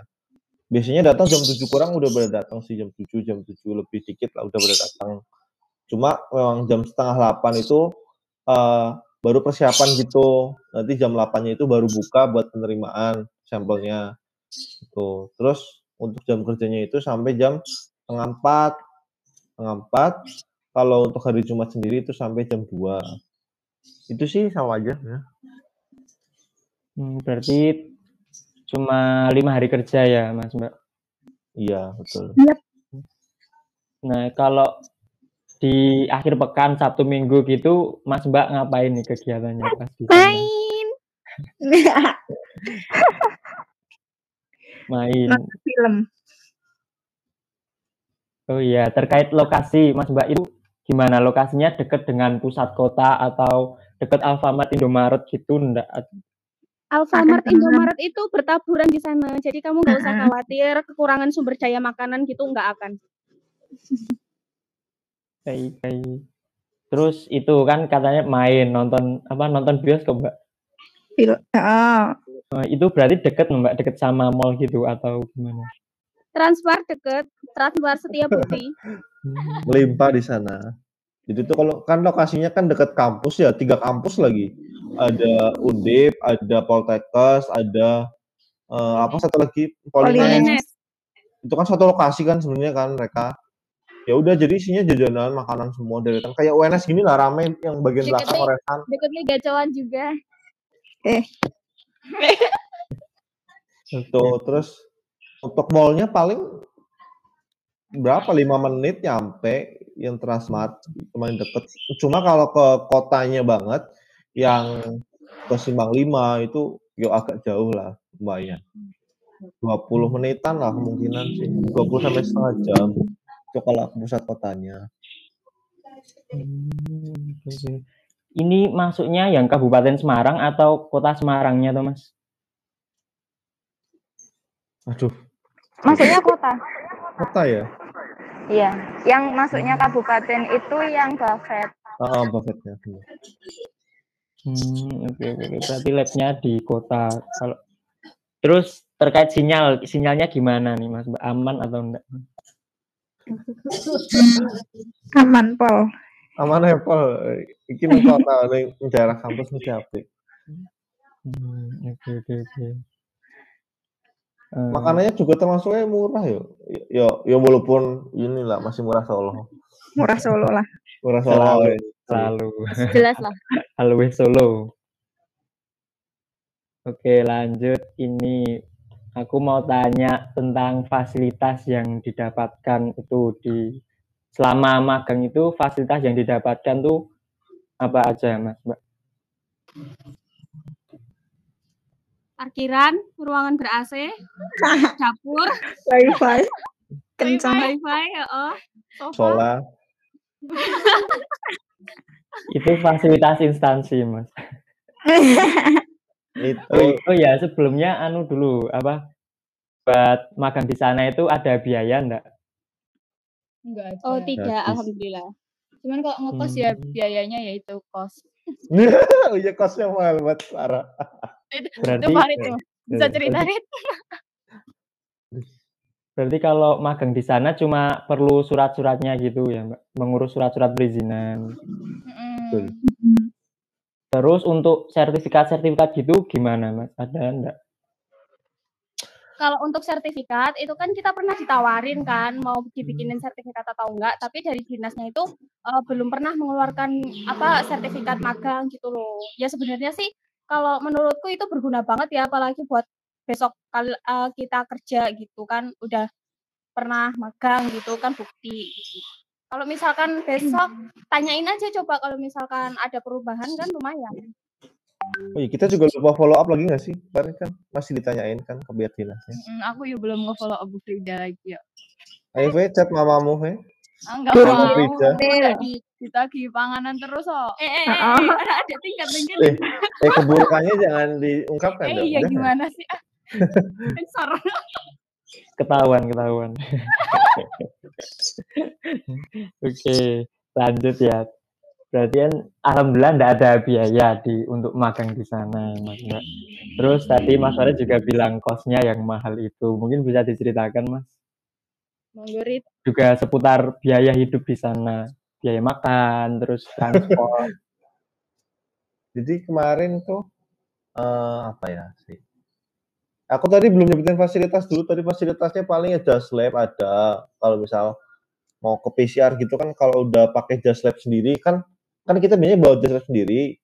[SPEAKER 5] Biasanya datang jam 7 kurang udah pada datang sih jam 7 jam 7 lebih dikit lah udah pada datang. Cuma memang jam setengah 8 itu eh, baru persiapan gitu. Nanti jam 8-nya itu baru buka buat penerimaan sampelnya. Gitu. Terus untuk jam kerjanya itu sampai jam setengah 4 setengah 4 kalau untuk hari Jumat sendiri itu sampai jam 2 itu sih sama aja ya.
[SPEAKER 3] Hmm, berarti cuma lima hari kerja ya Mas Mbak?
[SPEAKER 5] iya betul
[SPEAKER 3] Nah kalau di akhir pekan Sabtu Minggu gitu Mas Mbak ngapain nih kegiatannya pas di sana?
[SPEAKER 1] Main. [laughs]
[SPEAKER 3] Main.
[SPEAKER 2] Nonton film.
[SPEAKER 3] Oh iya, terkait lokasi, Mas Mbak itu gimana? Lokasinya dekat dengan pusat kota atau dekat Alfamart, Indomaret gitu enggak?
[SPEAKER 1] Alfamart,
[SPEAKER 2] Akan
[SPEAKER 1] Indomaret itu bertaburan di sana. Jadi kamu nggak usah khawatir kekurangan sumber daya makanan gitu nggak akan. [laughs]
[SPEAKER 3] Baik, baik. Terus itu kan katanya main nonton apa nonton bioskop Mbak.
[SPEAKER 2] Oh,
[SPEAKER 3] itu berarti deket Mbak, deket sama mall gitu atau gimana?
[SPEAKER 1] Transfer deket, transfer setia [laughs] budi.
[SPEAKER 3] Hmm,
[SPEAKER 5] melimpah di sana jadi tuh kalau kan lokasinya kan dekat kampus ya tiga kampus lagi. Ada Undip ada Poltekkes ada eh, apa satu lagi? Polines itu kan satu lokasi kan sebenarnya kan mereka. Ya udah jadi isinya jajanan makanan semua deretan kayak UNS gini lah rame yang bagian belakang
[SPEAKER 1] Deketnya-
[SPEAKER 5] oresan.
[SPEAKER 1] Deketnya gacauan juga.
[SPEAKER 5] Itu terus untuk mallnya paling berapa? Lima menit nyampe yang Transmart lumayan deket. Cuma kalau ke kotanya banget yang ke Simpang 5 itu yo agak jauh lah lumayan. 20 menitan lah kemungkinan sih. 20 sampai setengah jam. Itu kalau ke pusat kotanya.
[SPEAKER 3] hmm. Ini masuknya yang Kabupaten Semarang atau Kota Semarangnya tuh Mas?
[SPEAKER 5] Aduh,
[SPEAKER 6] Masuknya kota.
[SPEAKER 5] kota ya?
[SPEAKER 6] Iya. Yang masuknya kabupaten itu yang Buffet.
[SPEAKER 5] Ah, buffetnya. bener.
[SPEAKER 3] Hmm, oke oke oke. Berarti labnya di kota. Kalau terus terkait sinyal, sinyalnya gimana nih Mas? Aman atau enggak?
[SPEAKER 2] aman pol.
[SPEAKER 5] Aman ya, Pol. Iki kota ning daerah kampus mesti apik.
[SPEAKER 3] Hmm, oke oke oke. Eh,
[SPEAKER 5] Makanannya juga termasuknya murah yo. Yo, yo walaupun inilah masih murah Solo.
[SPEAKER 2] Murah Solo lah.
[SPEAKER 5] Murah Solo.
[SPEAKER 3] Selalu.
[SPEAKER 5] ya.
[SPEAKER 3] selalu
[SPEAKER 1] Jelas lah. [laughs]
[SPEAKER 3] Always Solo. Oke, lanjut. Ini aku mau tanya tentang fasilitas yang didapatkan itu di selama magang itu fasilitas yang didapatkan tuh apa aja, Mas? Mbak?
[SPEAKER 1] Parkiran, ruangan ber-AC, [laughs] dapur,
[SPEAKER 2] Wifi. Kencang.
[SPEAKER 1] wifi, heeh, sofa.
[SPEAKER 5] Sholat. [laughs]
[SPEAKER 3] Itu fasilitas instansi, Mas. [laughs]
[SPEAKER 5] Itu
[SPEAKER 3] Oh, oh ya, sebelumnya anu dulu apa buat magang di sana itu ada biaya enggak?
[SPEAKER 7] Enggak ada.
[SPEAKER 1] Oh, tidak,
[SPEAKER 5] Gratis.
[SPEAKER 1] alhamdulillah.
[SPEAKER 7] Cuman kalau ngekos ya
[SPEAKER 3] Hmm.
[SPEAKER 7] biayanya yaitu kos.
[SPEAKER 5] oh iya kosnya mahal banget parah.
[SPEAKER 7] Itu,
[SPEAKER 3] Berarti
[SPEAKER 7] itu Farid tuh. Bisa
[SPEAKER 3] Iya,
[SPEAKER 7] ceritain.
[SPEAKER 3] Berarti kalau magang di sana cuma perlu surat-suratnya gitu ya, Mbak. Mengurus surat-surat perizinan.
[SPEAKER 7] Mm-mm.
[SPEAKER 3] Terus untuk sertifikat-sertifikat gitu gimana, Mas? Ada enggak?
[SPEAKER 1] Kalau untuk sertifikat itu kan kita pernah ditawarin kan mau dibikinin sertifikat atau enggak, tapi dari dinasnya itu eh, belum pernah mengeluarkan apa sertifikat magang gitu loh. Ya sebenarnya sih kalau menurutku itu berguna banget ya apalagi buat besok kali eh, kita kerja gitu kan udah pernah magang gitu kan bukti gitu. Kalau misalkan besok tanyain aja coba kalau misalkan ada perubahan kan lumayan.
[SPEAKER 5] Oh iya, kita juga lupa follow up lagi nggak sih? Kemarin kan masih ditanyain kan ke pihak dinasnya.
[SPEAKER 7] Mm, aku ya belum nge-follow up Bu Frida lagi ya.
[SPEAKER 5] Ayo Fe, chat mamamu Fe.
[SPEAKER 7] Ah, enggak mau.
[SPEAKER 5] Frida.
[SPEAKER 7] Ditagi- Ditagi panganan terus oh.
[SPEAKER 1] Eh, eh, eh, ada ada tingkat tingkat.
[SPEAKER 5] Eh, eh keburukannya jangan diungkapkan
[SPEAKER 7] Eh
[SPEAKER 5] dong.
[SPEAKER 7] iya
[SPEAKER 5] Jangan.
[SPEAKER 7] gimana sih? [laughs]
[SPEAKER 1] Sensor.
[SPEAKER 3] Ketahuan, ketahuan. [laughs] Oke, lanjut ya. Berarti kan alhamdulillah enggak ada biaya di untuk magang di sana, Mas. Mbak. Terus tadi Mas Farid juga bilang kosnya yang mahal itu. Mungkin bisa diceritakan, Mas?
[SPEAKER 7] Monggo Rit.
[SPEAKER 3] Juga seputar biaya hidup di sana, biaya makan, terus transport. [laughs]
[SPEAKER 5] Jadi kemarin tuh eh apa ya sih? Aku tadi belum nyebutin fasilitas dulu. Tadi fasilitasnya paling ya just lab ada. Kalau misal mau ke PCR gitu kan kalau udah pakai just lab sendiri kan kan kita biasanya bawa just lab sendiri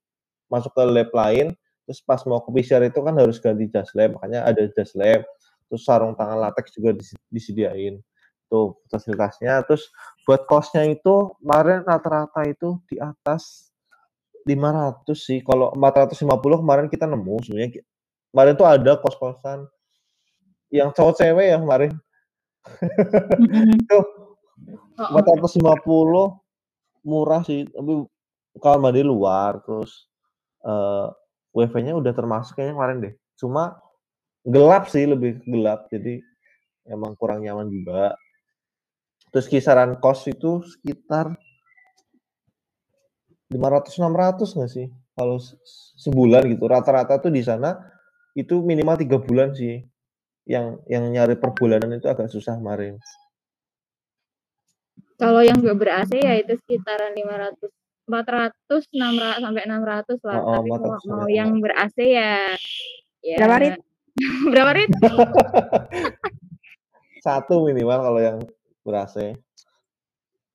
[SPEAKER 5] masuk ke lab lain terus pas mau ke PCR itu kan harus ganti just lab makanya ada just lab terus sarung tangan latex juga dis- disediain tuh fasilitasnya terus buat kosnya itu kemarin rata-rata itu di atas 500 sih. Kalau 450 kemarin kita nemu sebenarnya. Kemarin tuh ada kos-kosan yang cowok cewek ya kemarin. [laughs] Tuh
[SPEAKER 7] Oh,
[SPEAKER 5] 450 murah sih, tapi kamar mandi luar terus eh WiFi-nya udah termasuk kayaknya kemarin deh. Cuma gelap sih, lebih gelap. Jadi emang kurang nyaman juga. Terus kisaran kos itu sekitar 500 600 nggak sih? Kalau se- sebulan gitu. Rata-rata tuh di sana itu minimal tiga bulan sih. Yang yang nyari per bulanan itu agak susah kemarin.
[SPEAKER 7] Kalau yang gak ber-AC ya itu sekitaran 500 400 600 sampai 600 lah.
[SPEAKER 5] Oh, oh,
[SPEAKER 7] Tapi mau,
[SPEAKER 5] 400
[SPEAKER 7] mau
[SPEAKER 5] sampai
[SPEAKER 7] yang ber-AC ya ya
[SPEAKER 2] Berapa, Rit? [laughs]
[SPEAKER 7] Berapa Rit? [laughs]
[SPEAKER 5] Satu minimal kalau yang ber-AC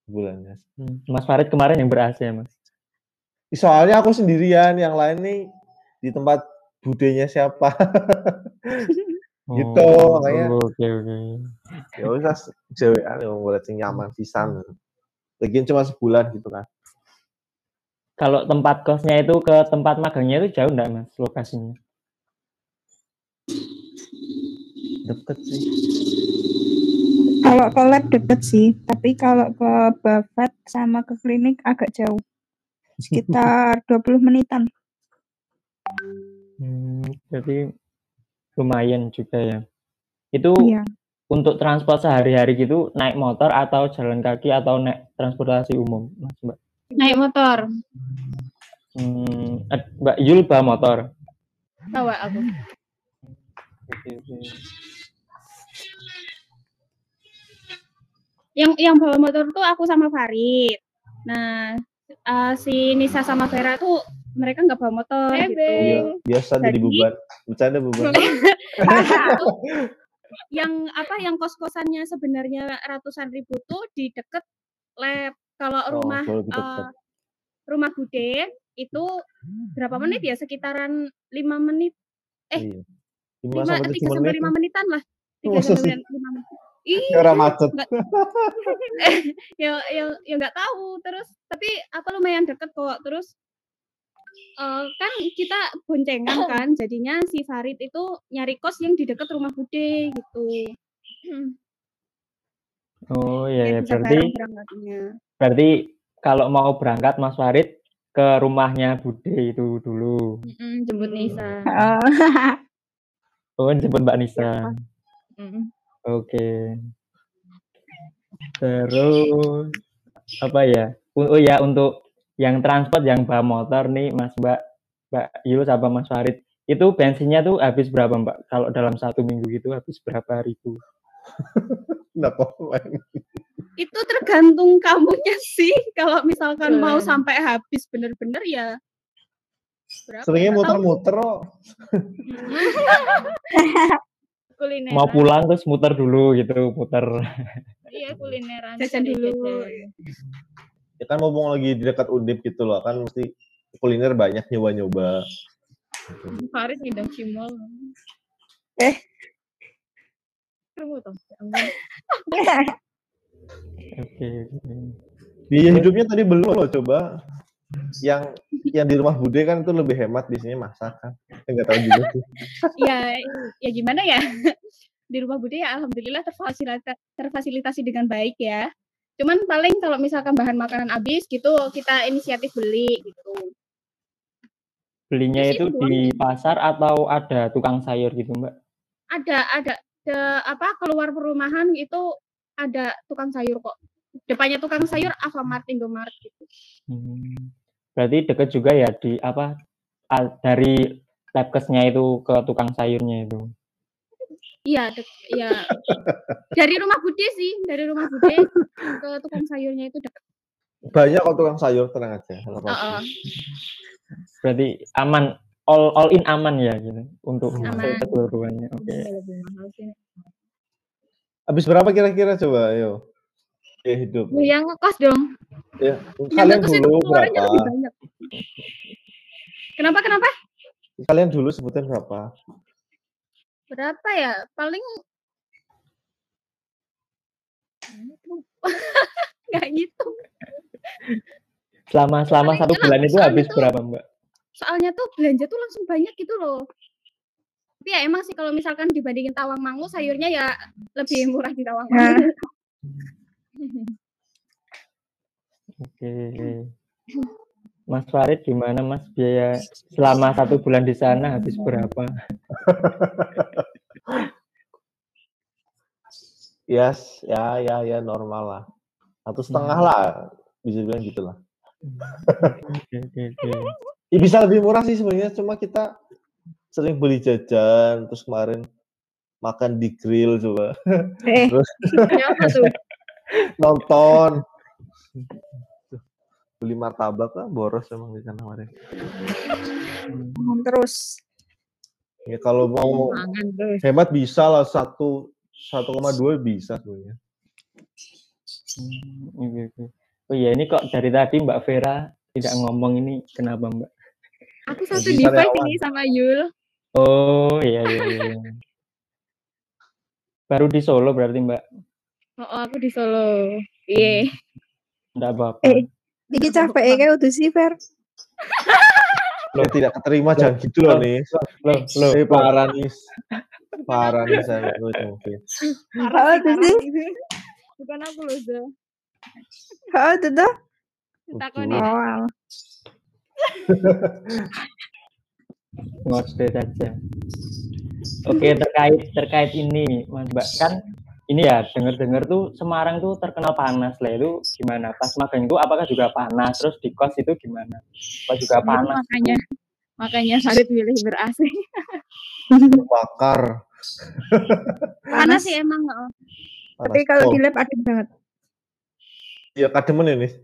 [SPEAKER 5] bulannya.
[SPEAKER 3] Hmm, Mas Farid kemarin yang ber-AC ya, Mas?
[SPEAKER 5] Soalnya aku sendirian, yang lain nih di tempat budenya siapa. [laughs] Gitu,
[SPEAKER 3] Oh,
[SPEAKER 5] makanya.
[SPEAKER 3] Oke, oke.
[SPEAKER 5] ya usah cewek yang boleh nyaman pisan. Lagian cuma sebulan gitu kan.
[SPEAKER 3] Kalau tempat kosnya itu ke tempat magangnya itu jauh enggak, Mas, lokasinya?
[SPEAKER 5] Deket sih.
[SPEAKER 2] Kalau ke lab deket sih, tapi kalau ke Buffet sama ke klinik agak jauh. Sekitar [laughs] 20 menitan.
[SPEAKER 3] Hmm, jadi lumayan juga ya. Itu
[SPEAKER 2] Iya.
[SPEAKER 3] untuk transport sehari-hari gitu naik motor atau jalan kaki atau naik transportasi umum, Mas Mbak?
[SPEAKER 1] Naik motor.
[SPEAKER 3] Hmm, eh, Mbak Yul bawa motor.
[SPEAKER 1] Bawa aku. Yang yang bawa motor tuh aku sama Farid. Nah, eh, si Nisa sama Vera tuh mereka nggak bawa motor gitu.
[SPEAKER 5] Iya, biasa jadi
[SPEAKER 1] Jadi-
[SPEAKER 5] beban. Bercanda beban.
[SPEAKER 1] Tuh, [laughs] yang apa yang kos-kosannya sebenarnya ratusan ribu tuh di deket lab. Kalau
[SPEAKER 5] Oh,
[SPEAKER 1] rumah eh, rumah Bude itu berapa menit ya? Sekitaran lima menit,
[SPEAKER 5] Iya. 5
[SPEAKER 1] lima
[SPEAKER 5] sampai
[SPEAKER 1] tiga
[SPEAKER 5] 7
[SPEAKER 1] sampai
[SPEAKER 5] menit.
[SPEAKER 1] lima menitan lah. Tiga sampai lima menit. Iya,
[SPEAKER 5] orang macet.
[SPEAKER 1] ya ya ya nggak tahu terus tapi apa lumayan deket kok terus eh, kan kita boncengan kan, [clears throat] jadinya si Farid itu nyari kos yang di dekat rumah Bude gitu. [clears throat]
[SPEAKER 3] Oh iya, ya. berarti berarti kalau mau berangkat Mas Farid ke rumahnya Bude itu dulu.
[SPEAKER 7] Mm-mm, jemput Nisa.
[SPEAKER 2] Oh, [laughs]
[SPEAKER 3] Oh, jemput Mbak Nisa.
[SPEAKER 7] Mm-mm.
[SPEAKER 3] Oke. Terus apa ya? Oh ya untuk yang transport yang bawa motor nih Mas Mbak Mbak Yul sama Mas Farid itu bensinnya tuh habis berapa Mbak? Kalau dalam satu minggu gitu habis berapa ribu? [laughs]
[SPEAKER 5] Nggak komen.
[SPEAKER 1] Itu tergantung kamunya sih. Kalau misalkan mau
[SPEAKER 7] Betul.
[SPEAKER 1] sampai habis bener-bener ya berapa?
[SPEAKER 5] Seringnya muter-muter [laughs] [laughs] kok.
[SPEAKER 7] Kulineran.
[SPEAKER 3] Mau pulang terus muter dulu gitu, muter. [laughs]
[SPEAKER 7] Iya kulineran.
[SPEAKER 1] Jajan dulu.
[SPEAKER 7] jajan.
[SPEAKER 5] Ya kan mumpung lagi di dekat Undip gitu loh, kan mesti kuliner banyak nyoba-nyoba.
[SPEAKER 7] Farid ngidam cimol.
[SPEAKER 2] Eh.
[SPEAKER 7] Toh. [laughs]
[SPEAKER 3] Oke. oke.
[SPEAKER 5] Biaya hidupnya tadi belum loh coba. Yang yang di rumah Bude kan itu lebih hemat biasanya masak kan. Enggak tahu juga sih. [laughs]
[SPEAKER 1] ya ya gimana ya di rumah Bude ya alhamdulillah terfasilitasi terfasilitasi dengan baik ya cuman paling kalau misalkan bahan makanan habis gitu kita inisiatif beli gitu
[SPEAKER 3] Belinya
[SPEAKER 1] Terus
[SPEAKER 3] itu
[SPEAKER 1] itu
[SPEAKER 3] di pasar atau ada tukang sayur gitu Mbak?
[SPEAKER 1] ada ada ke apa keluar perumahan itu ada tukang sayur kok depannya tukang sayur Alfamart Indomaret gitu
[SPEAKER 3] Hmm. Berarti deket juga ya di apa dari labkesnya itu ke tukang sayurnya itu.
[SPEAKER 1] iya iya dari rumah Bude sih dari rumah Bude ke tukang sayurnya itu dekat
[SPEAKER 5] Banyak kok tukang sayur tenang aja. apa-apa.
[SPEAKER 1] Heeh.
[SPEAKER 3] Berarti aman all all in aman ya gitu untuk keseluruhannya. Oke.
[SPEAKER 7] Mahal sih.
[SPEAKER 5] Habis berapa kira-kira coba ayo? Hidup.
[SPEAKER 7] Lu yang ngekos dong.
[SPEAKER 5] Ya,
[SPEAKER 1] yang
[SPEAKER 5] kalian dulu berapa?
[SPEAKER 1] kenapa kenapa
[SPEAKER 5] Kalian dulu sebutin berapa?
[SPEAKER 1] berapa ya paling [laughs] nggak gitu
[SPEAKER 3] Selama selama
[SPEAKER 1] Paling
[SPEAKER 3] satu bulan itu habis
[SPEAKER 1] tuh-
[SPEAKER 3] berapa Mbak?
[SPEAKER 1] soalnya tuh belanja tuh langsung banyak gitu loh tapi ya emang sih kalau misalkan dibandingin tawang mangu sayurnya ya lebih murah di tawang
[SPEAKER 2] Nah.
[SPEAKER 1] mangu [laughs]
[SPEAKER 3] Oke. Mas Farid gimana Mas biaya selama satu bulan di sana habis berapa? [laughs]
[SPEAKER 5] Yes, ya ya ya normal lah. Satu setengah lah, bisa bilang gitu lah.
[SPEAKER 3] Oke oke.
[SPEAKER 5] Ya, bisa lebih murah sih sebenarnya, cuma kita sering beli jajan, terus kemarin makan di grill coba,
[SPEAKER 2] eh, [laughs]
[SPEAKER 5] terus? Nonton. Beli martabak lah, boros emang di sana kemarin.
[SPEAKER 2] terus
[SPEAKER 5] Ya kalau mau
[SPEAKER 7] Mangan terus.
[SPEAKER 5] hemat bisa lah satu 1,2 bisa sebenarnya.
[SPEAKER 3] Hmm, oke, oke. Oh iya ini kok dari tadi Mbak Vera tidak ngomong ini kenapa Mbak?
[SPEAKER 7] Aku satu
[SPEAKER 5] Jadi
[SPEAKER 7] device ini sama Yul.
[SPEAKER 3] Oh iya iya iya. Baru di Solo berarti Mbak?
[SPEAKER 7] Oh, aku di Solo. Iya.
[SPEAKER 3] Enggak apa-apa.
[SPEAKER 2] Eh. iki capek ya kayak udah sih Fer
[SPEAKER 5] Lo tidak keterima jangan gitu loh nih.
[SPEAKER 3] Loh, loh,
[SPEAKER 5] Eh parah nih. Parah nih saya gue mungkin.
[SPEAKER 2] oh udah sih
[SPEAKER 7] Bukan aku loh, Zo.
[SPEAKER 2] oh udah tuh
[SPEAKER 7] Takoni.
[SPEAKER 2] oh alah.
[SPEAKER 3] ngode saja. Oke terkait terkait ini Mas Mbak kan ini ya dengar-dengar tuh Semarang tuh terkenal panas lah. Itu gimana? Pas magang itu apakah juga panas? Terus di kos itu gimana? Apa juga
[SPEAKER 7] Itu
[SPEAKER 3] panas?
[SPEAKER 7] makanya makanya Farid milih ber AC.
[SPEAKER 5] Bakar.
[SPEAKER 1] panas sih emang oh.
[SPEAKER 2] tapi
[SPEAKER 5] Panas.
[SPEAKER 2] kalau
[SPEAKER 5] Oh,
[SPEAKER 2] di lab adem banget.
[SPEAKER 5] Ya kademen ini. [laughs]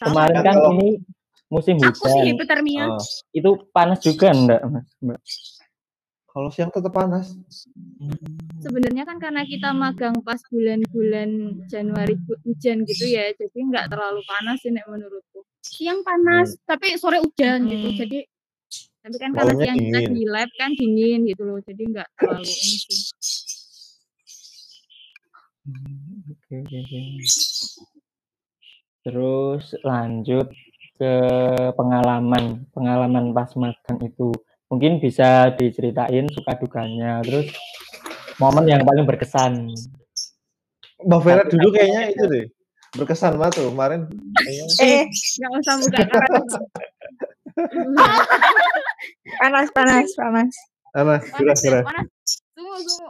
[SPEAKER 3] kemarin kan
[SPEAKER 5] Kalau-
[SPEAKER 3] ini musim
[SPEAKER 1] aku sih
[SPEAKER 3] hujan.
[SPEAKER 1] hipotermia.
[SPEAKER 5] Ah,
[SPEAKER 3] itu panas juga enggak Mas? Mbak
[SPEAKER 5] kalau siang tetap panas.
[SPEAKER 7] Sebenarnya kan karena kita magang pas bulan-bulan Januari hu- hujan gitu ya, jadi nggak terlalu panas sih nek menurutku.
[SPEAKER 1] siang panas tapi sore hujan gitu
[SPEAKER 7] Hmm.
[SPEAKER 1] jadi
[SPEAKER 7] Tapi kan karena siang kita
[SPEAKER 5] dingin.
[SPEAKER 7] di lab kan dingin gitu loh, jadi nggak terlalu ini sih.
[SPEAKER 3] Oke, oke, oke. Terus lanjut ke pengalaman pengalaman pas magang itu mungkin bisa diceritain suka dukanya terus momen yang paling berkesan.
[SPEAKER 5] Mbak Vera dulu kayaknya itu deh. Berkesan banget tuh kemarin.
[SPEAKER 2] Eh,
[SPEAKER 7] Nggak usah buka [laughs]
[SPEAKER 2] panas, panas, panas.
[SPEAKER 7] Panas, panas. Sungguh.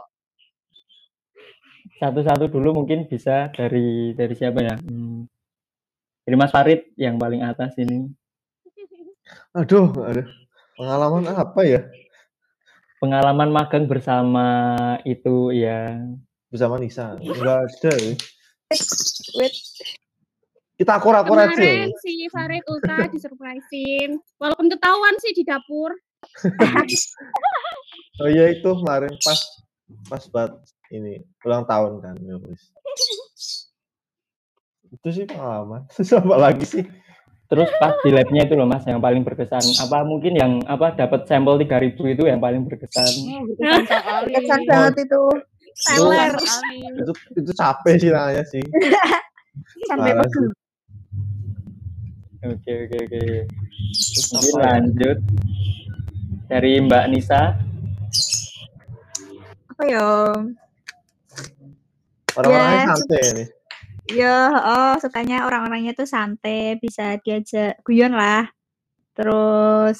[SPEAKER 3] satu-satu dulu mungkin bisa dari dari siapa ya? Hmm, dari Mas Farid yang paling atas ini.
[SPEAKER 5] Aduh aduh pengalaman apa ya?
[SPEAKER 3] Pengalaman magang bersama itu ya
[SPEAKER 5] bersama Nisa? Enggak ada ya.
[SPEAKER 2] Wait,
[SPEAKER 5] kita akur-akur aja.
[SPEAKER 1] Kemarin si Farid Ulta disurprisein. Walaupun ketahuan sih di dapur. [laughs]
[SPEAKER 5] oh iya itu kemarin pas pas buat ini ulang tahun kan ya itu sih pengalaman. [laughs] Apa lagi sih
[SPEAKER 3] terus pas di labnya itu loh Mas yang paling berkesan apa mungkin yang apa dapat sampel 3000 itu yang paling berkesan
[SPEAKER 7] Oh, berkesan sekali.
[SPEAKER 2] kesan banget itu.
[SPEAKER 1] Teler.
[SPEAKER 7] Berkesan sekali.
[SPEAKER 5] itu itu capek sih nanya sih [laughs]
[SPEAKER 2] Sampai pegel.
[SPEAKER 3] oke oke oke mungkin lanjut dari Mbak Nisa
[SPEAKER 2] Apa ya?
[SPEAKER 5] orang-orangnya
[SPEAKER 2] Ya,
[SPEAKER 5] santai nih
[SPEAKER 2] Ya, oh sukanya orang-orangnya tuh santai, bisa diajak guyon lah. Terus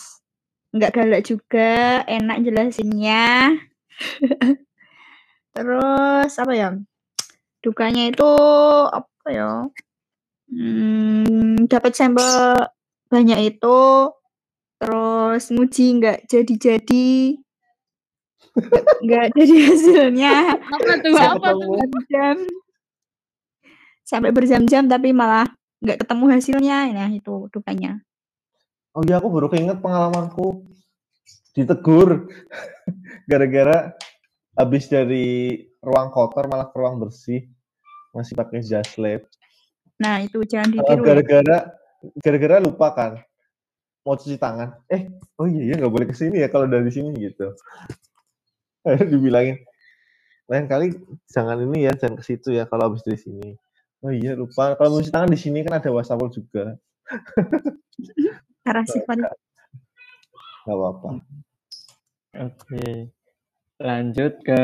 [SPEAKER 2] nggak galak juga, enak jelasinnya. [laughs] Terus apa ya? Dukanya itu apa ya? Hmm, dapat sampel banyak itu, terus nguji nggak jadi-jadi, nggak- jadi hasilnya
[SPEAKER 1] Apa tuh? Apa tuh?
[SPEAKER 2] Sampai berjam-jam tapi malah nggak ketemu hasilnya. Nah itu dukanya.
[SPEAKER 5] Oh iya aku baru keinget pengalamanku. Ditegur. Gara-gara habis dari ruang kotor malah ke ruang bersih. Masih pakai jas lab.
[SPEAKER 2] Nah itu jangan
[SPEAKER 5] Eh,
[SPEAKER 2] ditiru ya.
[SPEAKER 5] gara-gara gara-gara lupa kan? Mau cuci tangan. Eh oh iya ya nggak boleh ke sini ya kalau dari sini gitu. [laughs] Dibilangin lain kali jangan ini ya jangan ke situ ya kalau habis dari sini oh iya lupa kalau mau cuci tangan di sini kan ada wastafel juga
[SPEAKER 2] sih Fadil.
[SPEAKER 5] nggak apa-apa
[SPEAKER 3] oke lanjut ke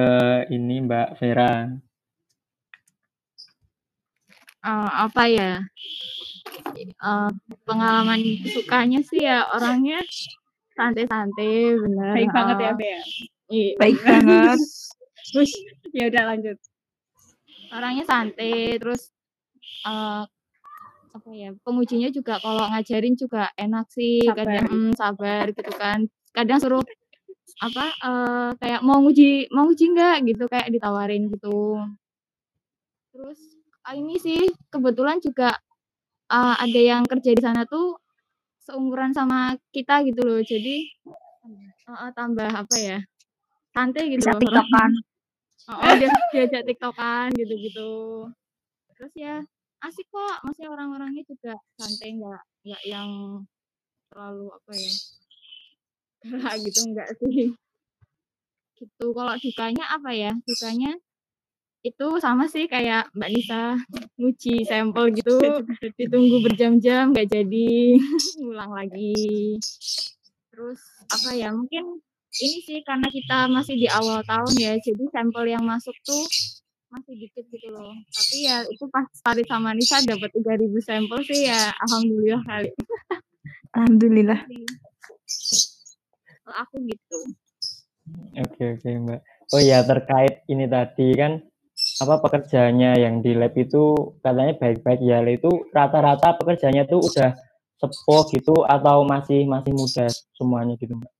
[SPEAKER 3] ini Mbak Vera
[SPEAKER 7] Eh, apa ya? Eh, pengalaman sukanya sih ya orangnya santai-santai, bener.
[SPEAKER 1] Baik banget ya, Bea.
[SPEAKER 7] iya.
[SPEAKER 2] baik [laughs] banget
[SPEAKER 1] Wih, ya udah lanjut.
[SPEAKER 7] orangnya santai terus eh apa ya pengujinya juga kalau ngajarin juga enak sih
[SPEAKER 1] Sabar.
[SPEAKER 7] kadang mm, sabar gitu kan. Kadang suruh apa eh kayak mau nguji mau nguji nggak gitu kayak ditawarin gitu. Terus ah, ini sih kebetulan juga eh, ada yang kerja di sana tuh seumuran sama kita gitu loh. Jadi eh, tambah apa ya santai gitu
[SPEAKER 2] bisa
[SPEAKER 7] loh.
[SPEAKER 2] Tiktokan. [laughs]
[SPEAKER 7] Oh, oh, dia diajak tiktokan gitu-gitu. Terus ya asik kok, maksudnya orang-orangnya juga santai nggak nggak yang terlalu apa ya galak [laughs] gitu enggak sih. Gitu. Kalau dukanya apa ya? Dukanya itu sama sih kayak Mbak Nisa nguji sampel gitu [laughs] ditunggu berjam-jam nggak jadi [laughs] ngulang lagi terus apa ya mungkin ini sih karena kita masih di awal tahun ya jadi sampel yang masuk tuh masih dikit gitu loh tapi ya itu pas Farid sama Nisa dapat 3000 sampel sih ya alhamdulillah kali [laughs]
[SPEAKER 2] alhamdulillah
[SPEAKER 7] Kalau aku gitu
[SPEAKER 3] Oke oke Mbak. Oh ya terkait ini tadi kan apa pekerjaannya yang di lab itu katanya baik-baik ya itu rata-rata pekerjaannya tuh udah sepuh gitu atau masih masih muda semuanya gitu Mbak.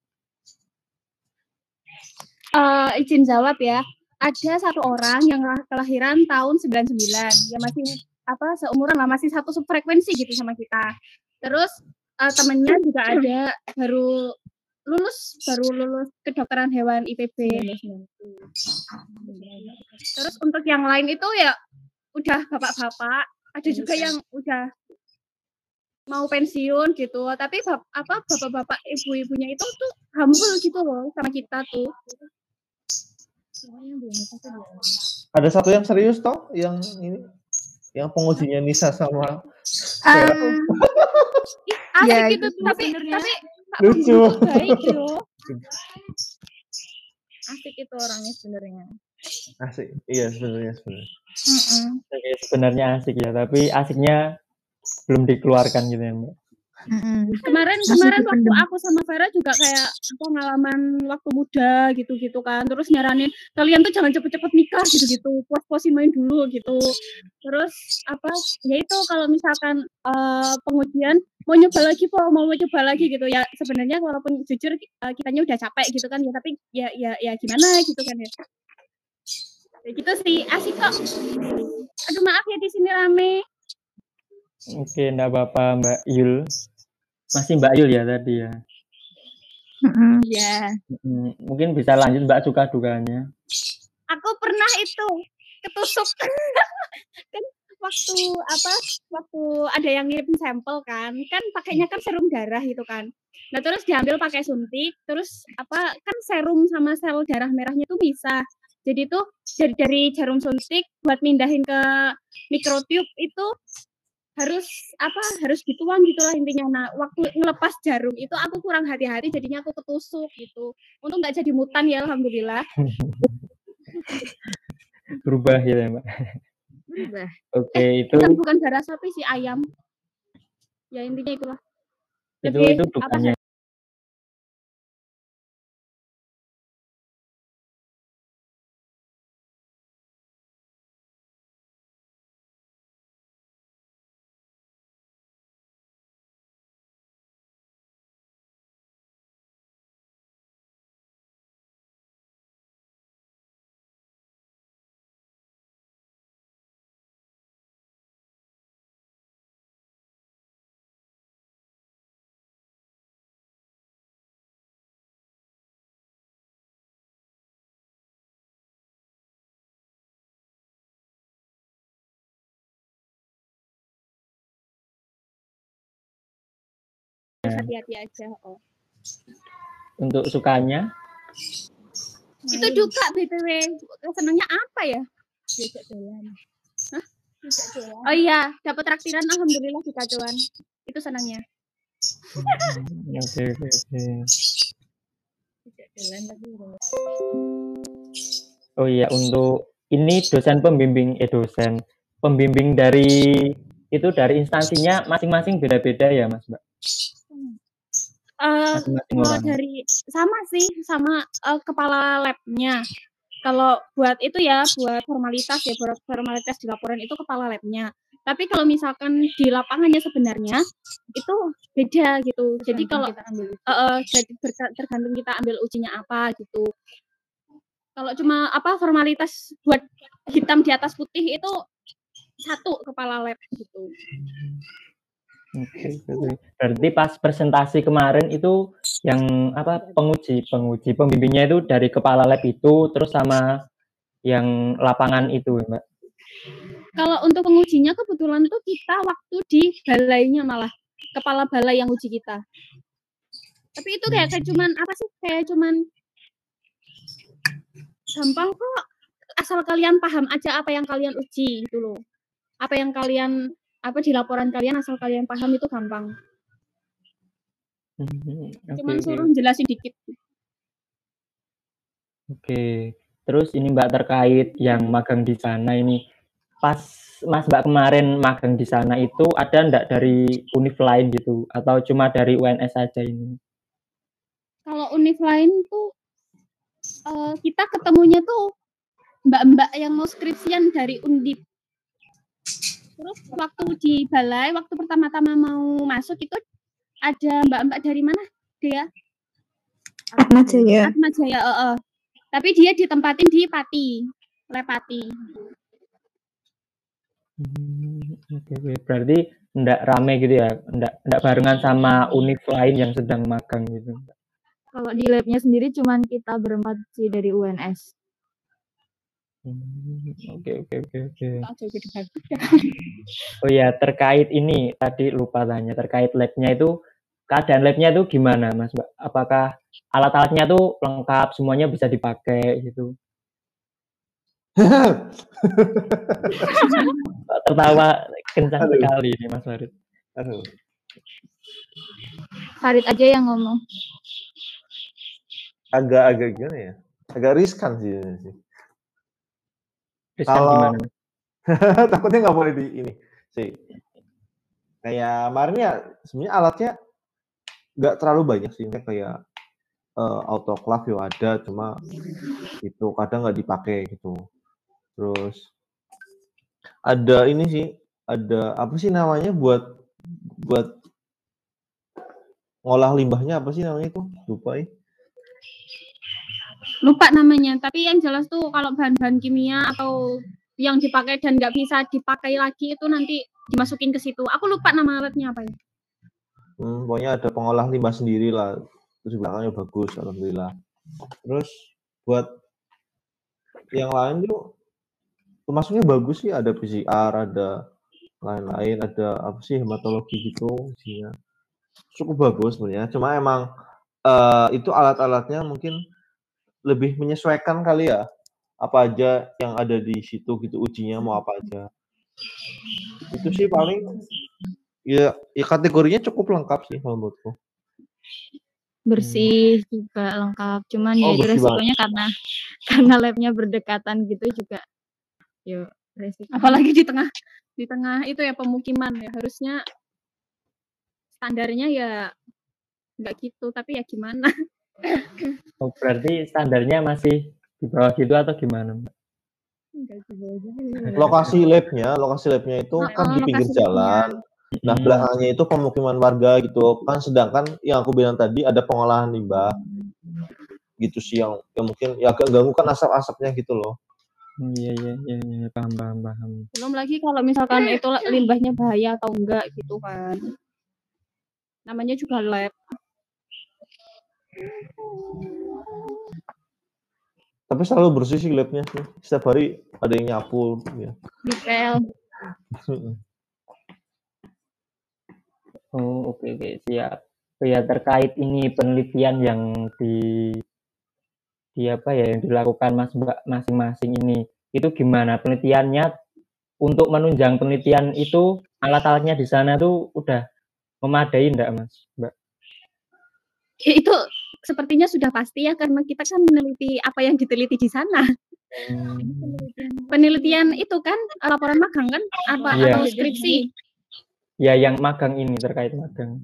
[SPEAKER 1] Eh, izin jawab ya. Ada satu orang yang lah- kelahiran tahun 99. Ya masih apa seumuran lah masih satu frekuensi gitu sama kita. Terus eh, temennya juga ada baru lulus baru lulus kedokteran hewan IPB. Terus untuk yang lain itu ya udah bapak-bapak, ada juga yang udah mau pensiun gitu. Tapi bap- apa bapak-bapak ibu-ibunya itu tuh humble gitu loh sama kita tuh.
[SPEAKER 5] Ada satu yang serius toh yang ini yang pengujinya Nisa sama
[SPEAKER 2] Ah,
[SPEAKER 5] Vera. [laughs]
[SPEAKER 1] Asik
[SPEAKER 2] Ya,
[SPEAKER 1] gitu
[SPEAKER 2] itu
[SPEAKER 1] tapi
[SPEAKER 7] sebenarnya.
[SPEAKER 1] tapi
[SPEAKER 3] Lucu.
[SPEAKER 1] Baik loh. [laughs]
[SPEAKER 7] Asik itu orangnya sebenarnya.
[SPEAKER 5] Asik. Iya sebenarnya sebenarnya.
[SPEAKER 1] Mm-mm.
[SPEAKER 3] Oke, sebenarnya asik ya, tapi asiknya belum dikeluarkan gitu ya, Mbak.
[SPEAKER 1] Kemarin
[SPEAKER 2] Masih
[SPEAKER 1] kemarin waktu aku sama Vera juga kayak apa pengalaman waktu muda gitu-gitu kan. Terus nyaranin kalian tuh jangan cepet-cepet nikah gitu-gitu. Puas-puasin main dulu gitu. Terus apa ya itu kalau misalkan eh, pengujian mau nyoba lagi po mau coba lagi gitu ya sebenarnya walaupun jujur eh, kitanya udah capek gitu kan ya tapi ya ya ya gimana gitu kan ya ya gitu sih asik kok aduh maaf ya di sini rame
[SPEAKER 3] Oke, enggak apa-apa Mbak Yul. Masih Mbak Yul ya tadi ya.
[SPEAKER 2] Mm-mm.
[SPEAKER 1] ya
[SPEAKER 3] Mm, Mungkin bisa lanjut Mbak suka dukanya.
[SPEAKER 1] aku pernah itu ketusuk [laughs] kan waktu apa waktu ada yang ngirim sampel kan kan pakainya kan serum darah gitu kan nah terus diambil pakai suntik terus apa kan serum sama sel darah merahnya tuh bisa jadi tuh dari dari jarum suntik buat mindahin ke mikrotube itu harus apa harus dituang gitulah intinya. Nah waktu ngelepas jarum itu aku kurang hati-hati jadinya aku ketusuk gitu. Untuk nggak jadi mutan ya alhamdulillah. [laughs]
[SPEAKER 3] Berubah ya Mbak.
[SPEAKER 7] Berubah.
[SPEAKER 3] Oke, itu
[SPEAKER 1] bukan darah sapi sih ayam. Ya intinya itulah.
[SPEAKER 3] Itu
[SPEAKER 1] lebih
[SPEAKER 3] itu
[SPEAKER 1] apa, harus hati-hati aja oh.
[SPEAKER 3] Untuk sukanya?
[SPEAKER 1] Itu juga btw senangnya apa ya? Hah? oh iya dapat traktiran alhamdulillah di kacauan itu senangnya.
[SPEAKER 3] Hmm, Oke,
[SPEAKER 7] tapi
[SPEAKER 3] Oh iya, untuk ini dosen pembimbing eh dosen pembimbing dari itu dari instansinya masing-masing beda-beda ya, Mas Mbak.
[SPEAKER 1] Eh, kalau dari sama sih sama eh, kepala labnya. Kalau buat itu ya buat formalitas ya buat formalitas di laporan itu kepala labnya. Tapi kalau misalkan di lapangannya sebenarnya itu beda gitu. Jadi kalau
[SPEAKER 7] kita ambil
[SPEAKER 1] jadi berka- tergantung kita ambil ujinya apa gitu. Kalau cuma apa formalitas buat hitam di atas putih itu satu kepala lab gitu
[SPEAKER 3] Oke. Berarti pas presentasi kemarin itu yang apa penguji penguji pembimbingnya itu dari kepala lab itu terus sama yang lapangan itu, Mbak.
[SPEAKER 1] kalau untuk pengujinya kebetulan tuh kita waktu di balainya malah kepala balai yang uji kita tapi itu kayak kayak cuman apa sih kayak cuman gampang kok asal kalian paham aja apa yang kalian uji gitu loh apa yang kalian apa di laporan kalian asal kalian paham itu gampang.
[SPEAKER 3] Hmm, Oke,
[SPEAKER 1] cuman suruh jelasin dikit.
[SPEAKER 3] Oke, terus ini Mbak terkait yang magang di sana ini, pas Mas Mbak kemarin magang di sana itu ada ndak dari univ lain gitu, atau cuma dari UNS saja ini?
[SPEAKER 1] kalau univ lain tuh eh, kita ketemunya tuh mbak-mbak yang mau skripsian dari undip terus waktu di balai waktu pertama-tama mau masuk itu ada mbak-mbak dari mana dia
[SPEAKER 2] Atma Jaya.
[SPEAKER 1] Atma Jaya eh, eh. tapi dia ditempatin di Pati Lepati
[SPEAKER 3] Hmm, Oke, oke. Berarti ndak rame gitu ya, ndak ndak barengan sama univ lain yang sedang magang gitu.
[SPEAKER 7] Kalau di labnya sendiri cuman kita berempat sih dari UNS.
[SPEAKER 3] Hmm, Oke, oke, oke, oke. Oh ya, terkait ini tadi lupa tanya terkait labnya itu keadaan labnya itu gimana, Mas Mbak? Apakah alat-alatnya tuh lengkap, semuanya bisa dipakai gitu? Tertawa kencang
[SPEAKER 5] Aduh.
[SPEAKER 3] sekali ini Mas Farid.
[SPEAKER 5] Aduh.
[SPEAKER 7] Farid aja yang ngomong.
[SPEAKER 5] Agak-agak gimana ya? Agak riskan sih.
[SPEAKER 3] Riskan
[SPEAKER 5] Kalau-
[SPEAKER 3] gimana? [laughs]
[SPEAKER 5] Takutnya nggak boleh di ini sih. Kayak kemarin ya sebenarnya alatnya nggak terlalu banyak sih kayak eh, autoclave ya ada cuma itu kadang nggak dipakai gitu. Terus ada ini sih ada apa sih namanya buat buat ngolah limbahnya apa sih namanya itu lupa ya.
[SPEAKER 1] Lupa namanya tapi yang jelas tuh kalau bahan-bahan kimia atau yang dipakai dan nggak bisa dipakai lagi itu nanti dimasukin ke situ aku lupa nama alatnya apa ya
[SPEAKER 5] Hmm, pokoknya ada pengolah limbah sendiri lah. Terus belakangnya bagus, alhamdulillah. Terus buat yang lain tuh termasuknya bagus sih, ada PCR, ada lain-lain, ada apa sih hematologi gitu isinya. Cukup bagus sebenarnya. Cuma emang eh, itu alat-alatnya mungkin lebih menyesuaikan kali ya. Apa aja yang ada di situ gitu ujinya mau apa aja. Itu sih paling ya, ya kategorinya cukup lengkap sih menurutku.
[SPEAKER 7] Bersih juga lengkap. Cuman ya
[SPEAKER 5] Oh,
[SPEAKER 7] itu
[SPEAKER 5] bersih banget.
[SPEAKER 7] resikonya karena karena labnya berdekatan gitu juga. Yuk, resiko.
[SPEAKER 1] apalagi di tengah di tengah itu ya pemukiman ya harusnya standarnya ya nggak gitu tapi ya gimana
[SPEAKER 3] Oh, berarti standarnya masih di bawah gitu atau gimana? Mbak?
[SPEAKER 1] Gitu
[SPEAKER 5] lokasi labnya lokasi labnya itu
[SPEAKER 1] Oh,
[SPEAKER 5] kan di pinggir jalan nah
[SPEAKER 3] Hmm.
[SPEAKER 5] belakangnya itu pemukiman warga gitu kan sedangkan yang aku bilang tadi ada pengolahan limbah gitu sih yang, yang mungkin ya agak ganggu kan asap-asapnya gitu loh
[SPEAKER 3] Hmm, Iya iya iya iya, paham paham paham.
[SPEAKER 1] belum lagi kalau misalkan itu limbahnya bahaya atau enggak gitu kan namanya juga lab
[SPEAKER 5] tapi selalu bersih sih labnya sih setiap hari ada yang nyapu ya.
[SPEAKER 1] Detail. [laughs]
[SPEAKER 3] Oh oke oke. Siap. Oh, ya terkait ini penelitian yang di di apa ya yang dilakukan mas mbak masing-masing ini itu gimana penelitiannya? Untuk menunjang penelitian itu alat-alatnya di sana tuh udah memadai enggak mas mbak?
[SPEAKER 1] Ya, itu sepertinya sudah pasti ya karena kita kan meneliti apa yang diteliti di sana.
[SPEAKER 3] Hmm,
[SPEAKER 1] penelitian itu kan laporan magang kan? Apa
[SPEAKER 3] Iya.
[SPEAKER 1] atau skripsi?
[SPEAKER 3] Ya yang magang ini terkait magang.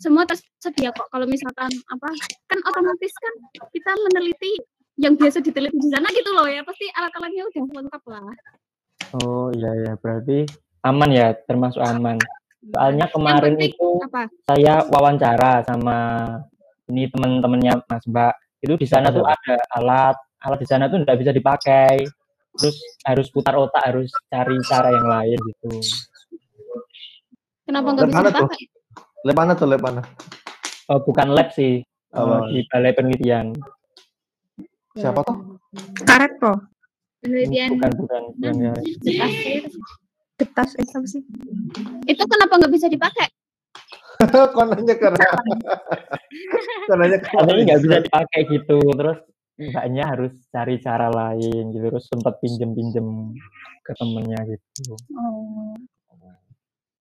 [SPEAKER 1] semua tersedia kok. Kalau misalkan apa kan otomatis kan kita meneliti yang biasa diteliti di sana gitu loh ya. Pasti alat-alatnya udah lengkap lah.
[SPEAKER 3] Oh iya ya berarti aman ya? Termasuk aman. Soalnya kemarin
[SPEAKER 1] penting
[SPEAKER 3] itu
[SPEAKER 1] apa
[SPEAKER 3] saya wawancara sama ini teman-temannya Mas Mbak. Itu di sana tuh ada alat, alat di sana tuh nggak bisa dipakai. Terus harus putar otak, harus cari cara yang lain gitu.
[SPEAKER 1] kenapa nggak bisa
[SPEAKER 5] mana tuh?
[SPEAKER 1] dipakai
[SPEAKER 5] lab mana tuh lab mana
[SPEAKER 3] Oh, bukan lab sih, eh,
[SPEAKER 5] Apa?
[SPEAKER 3] di balai penelitian.
[SPEAKER 5] siapa tuh
[SPEAKER 2] Karet kok.
[SPEAKER 1] penelitian
[SPEAKER 3] Bukan, bukan, bukan ya.
[SPEAKER 2] Getas itu apa sih?
[SPEAKER 1] itu kenapa nggak bisa dipakai [laughs]
[SPEAKER 5] kok nanya karena [laughs] kok nanya
[SPEAKER 3] Katanya
[SPEAKER 5] karena
[SPEAKER 3] nggak bisa dipakai gitu. Terus mbaknya harus cari cara lain gitu. Terus sempat pinjem-pinjem ke temennya gitu.
[SPEAKER 1] Oh.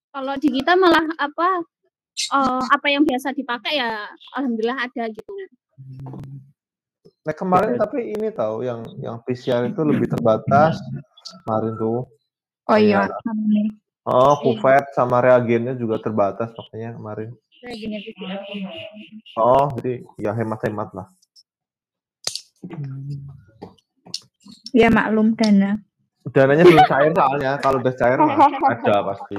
[SPEAKER 1] Kalau di kita malah apa eh, apa yang biasa dipakai ya alhamdulillah ada gitu.
[SPEAKER 5] Nah kemarin tapi ini tahu yang yang PCR itu lebih terbatas kemarin tuh.
[SPEAKER 2] Oh iya,
[SPEAKER 5] Iya.
[SPEAKER 2] nih.
[SPEAKER 5] Oh, kuvet sama reagennya juga terbatas makanya kemarin.
[SPEAKER 1] PCR.
[SPEAKER 5] Oh, jadi ya hemat-hemat lah.
[SPEAKER 2] Ya maklum dana.
[SPEAKER 5] Dananya belum cair soalnya, kalau udah cair mah ada pasti.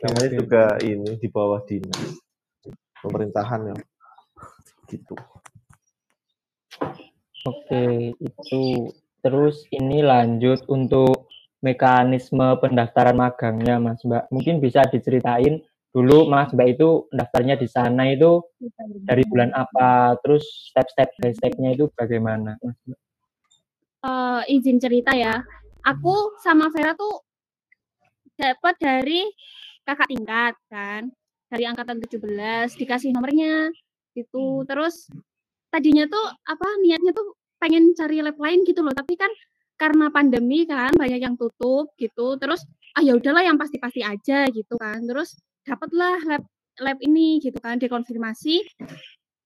[SPEAKER 5] Namanya juga ini di bawah dinas pemerintahan ya. Gitu.
[SPEAKER 3] Oke, itu terus ini lanjut untuk mekanisme pendaftaran magangnya, Mas Mbak. Mungkin bisa diceritain dulu Mas Mbak itu daftarnya di sana itu dari bulan apa, terus step-step by step-nya itu bagaimana, Mas Mbak?
[SPEAKER 1] Eh, izin cerita ya. Aku sama Vera tuh dapat dari kakak tingkat kan. Dari angkatan 17 dikasih nomornya gitu. Terus tadinya tuh apa niatnya tuh pengen cari lab lain gitu loh, tapi kan karena pandemi kan banyak yang tutup gitu. Terus ah ya udahlah yang pasti-pasti aja gitu kan. Terus dapatlah lab lab ini gitu kan dikonfirmasi.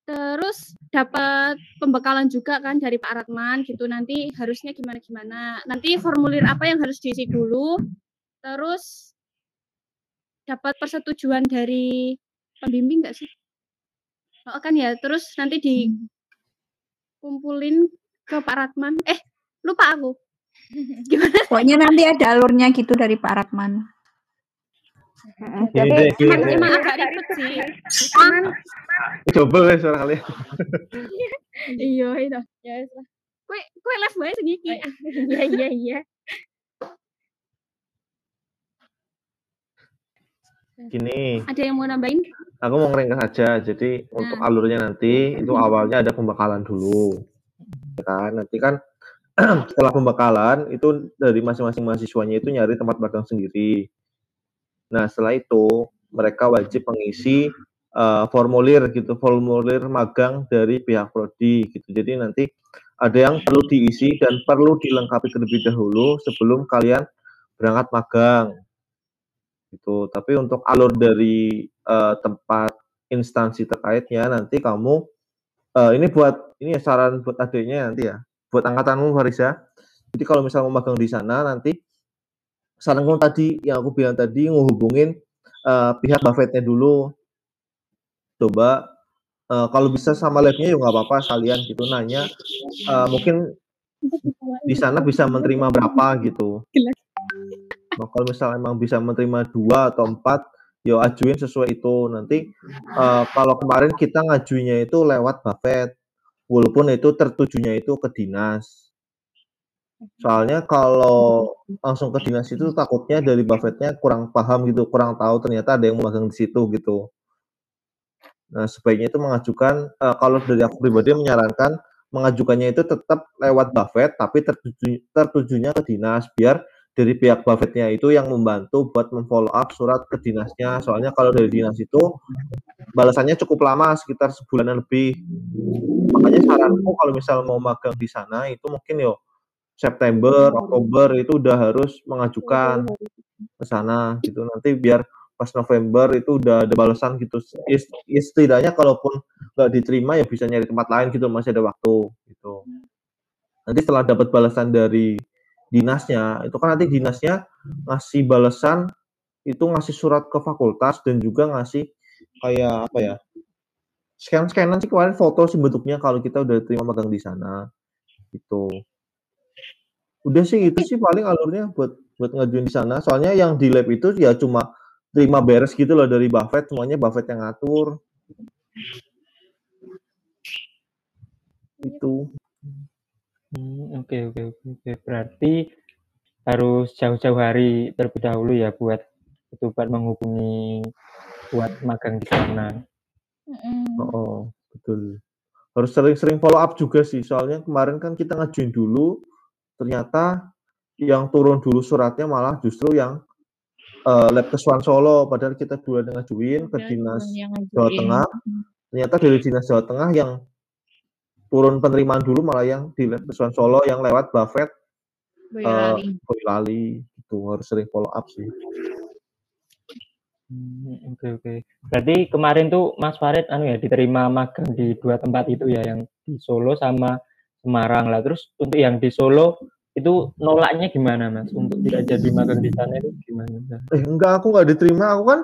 [SPEAKER 1] Terus dapat pembekalan juga kan dari Pak Ratman gitu. Nanti harusnya gimana-gimana. Nanti formulir apa yang harus diisi dulu. Terus dapat persetujuan dari pembimbing nggak sih? Oh, kan ya. Terus nanti dikumpulin ke Pak Ratman. Eh, lupa aku. [laughs] Gimana?
[SPEAKER 2] Pokoknya nanti ada alurnya gitu dari Pak Ratman.
[SPEAKER 5] Gini
[SPEAKER 6] Jadi
[SPEAKER 5] deh, gini
[SPEAKER 1] Emang, emang agak ribet sih.
[SPEAKER 6] kan
[SPEAKER 5] Coba ya suara kalian. [laughs]
[SPEAKER 7] Iya, itu. Ya wis lah.
[SPEAKER 1] Kue kue live bae sing iki. [laughs]
[SPEAKER 7] Iya, iya, iya.
[SPEAKER 5] Gini,
[SPEAKER 1] Ada yang mau nambahin?
[SPEAKER 5] aku mau ngeringkas aja. Jadi untuk alurnya nanti itu awalnya ada pembekalan dulu. Ya kan? Nanti kan [clears throat] setelah pembekalan itu dari masing-masing mahasiswanya itu nyari tempat magang sendiri. Nah, setelah itu mereka wajib mengisi eh, formulir gitu, formulir magang dari pihak prodi gitu. Jadi nanti ada yang perlu diisi dan perlu dilengkapi terlebih dahulu sebelum kalian berangkat magang. Gitu. Tapi untuk alur dari eh, tempat instansi terkaitnya nanti kamu eh, ini buat ini ya saran buat adiknya nanti ya, buat angkatanmu Farisa. Jadi kalau misalnya mau magang di sana nanti saranku tadi yang aku bilang tadi ngehubungin eh, pihak Buffettnya dulu. Coba eh, kalau bisa sama labnya ya nggak apa-apa sekalian gitu nanya eh, mungkin di sana bisa menerima berapa gitu. Nah, kalau misalnya emang bisa menerima dua atau empat, ya ajuin sesuai itu. Nanti eh, kalau kemarin kita ngajuinnya itu lewat Buffett, walaupun itu tertujunya itu ke dinas. Soalnya kalau langsung ke dinas itu takutnya dari Buffettnya kurang paham gitu, kurang tahu ternyata ada yang magang di situ gitu. Nah, sebaiknya itu mengajukan eh, kalau dari aku pribadi menyarankan mengajukannya itu tetap lewat Buffett tapi tertuju, tertujunya ke dinas biar dari pihak Buffettnya itu yang membantu buat memfollow up surat ke dinasnya. Soalnya kalau dari dinas itu balasannya cukup lama sekitar sebulanan lebih. Makanya saranku kalau misal mau magang di sana itu mungkin yo September, Oktober itu udah harus mengajukan ke sana gitu. Nanti biar pas November itu udah ada balasan gitu. Is- is- Setidaknya kalaupun nggak diterima ya bisa nyari tempat lain gitu masih ada waktu gitu. Nanti setelah dapat balasan dari dinasnya, itu kan nanti dinasnya ngasih balasan itu ngasih surat ke fakultas dan juga ngasih kayak apa ya? Scan-scanan sih kemarin foto sih bentuknya kalau kita udah terima magang di sana. Gitu. Udah sih itu sih paling alurnya buat buat ngajuin di sana. Soalnya yang di lab itu ya cuma terima beres gitu loh dari Buffett, semuanya Buffett yang ngatur. Itu.
[SPEAKER 3] Hmm, oke oke oke oke. Berarti harus jauh-jauh hari terlebih dahulu ya buat itu buat menghubungi buat magang di sana.
[SPEAKER 5] Oh, betul. Harus sering-sering follow up juga sih. Soalnya kemarin kan kita ngajuin dulu, ternyata yang turun dulu suratnya malah justru yang eh, lab keswan Solo. Padahal kita dua yang ngajuin ke dinas
[SPEAKER 7] yang
[SPEAKER 5] Jawa
[SPEAKER 7] ngajuin.
[SPEAKER 5] Tengah. Ternyata dari dinas Jawa Tengah yang turun penerimaan dulu malah yang di keswan Solo yang lewat Buffett eh,
[SPEAKER 7] Boyolali.
[SPEAKER 5] Boyolali. Itu harus sering follow up sih.
[SPEAKER 3] Hmm, oke oke. Berarti kemarin tuh Mas Farid anu ya diterima magang di dua tempat itu ya yang di Solo sama Semarang lah. Terus untuk yang di Solo itu nolaknya gimana Mas? Untuk tidak jadi magang di sana itu gimana?
[SPEAKER 5] Eh, enggak, aku nggak diterima. Aku kan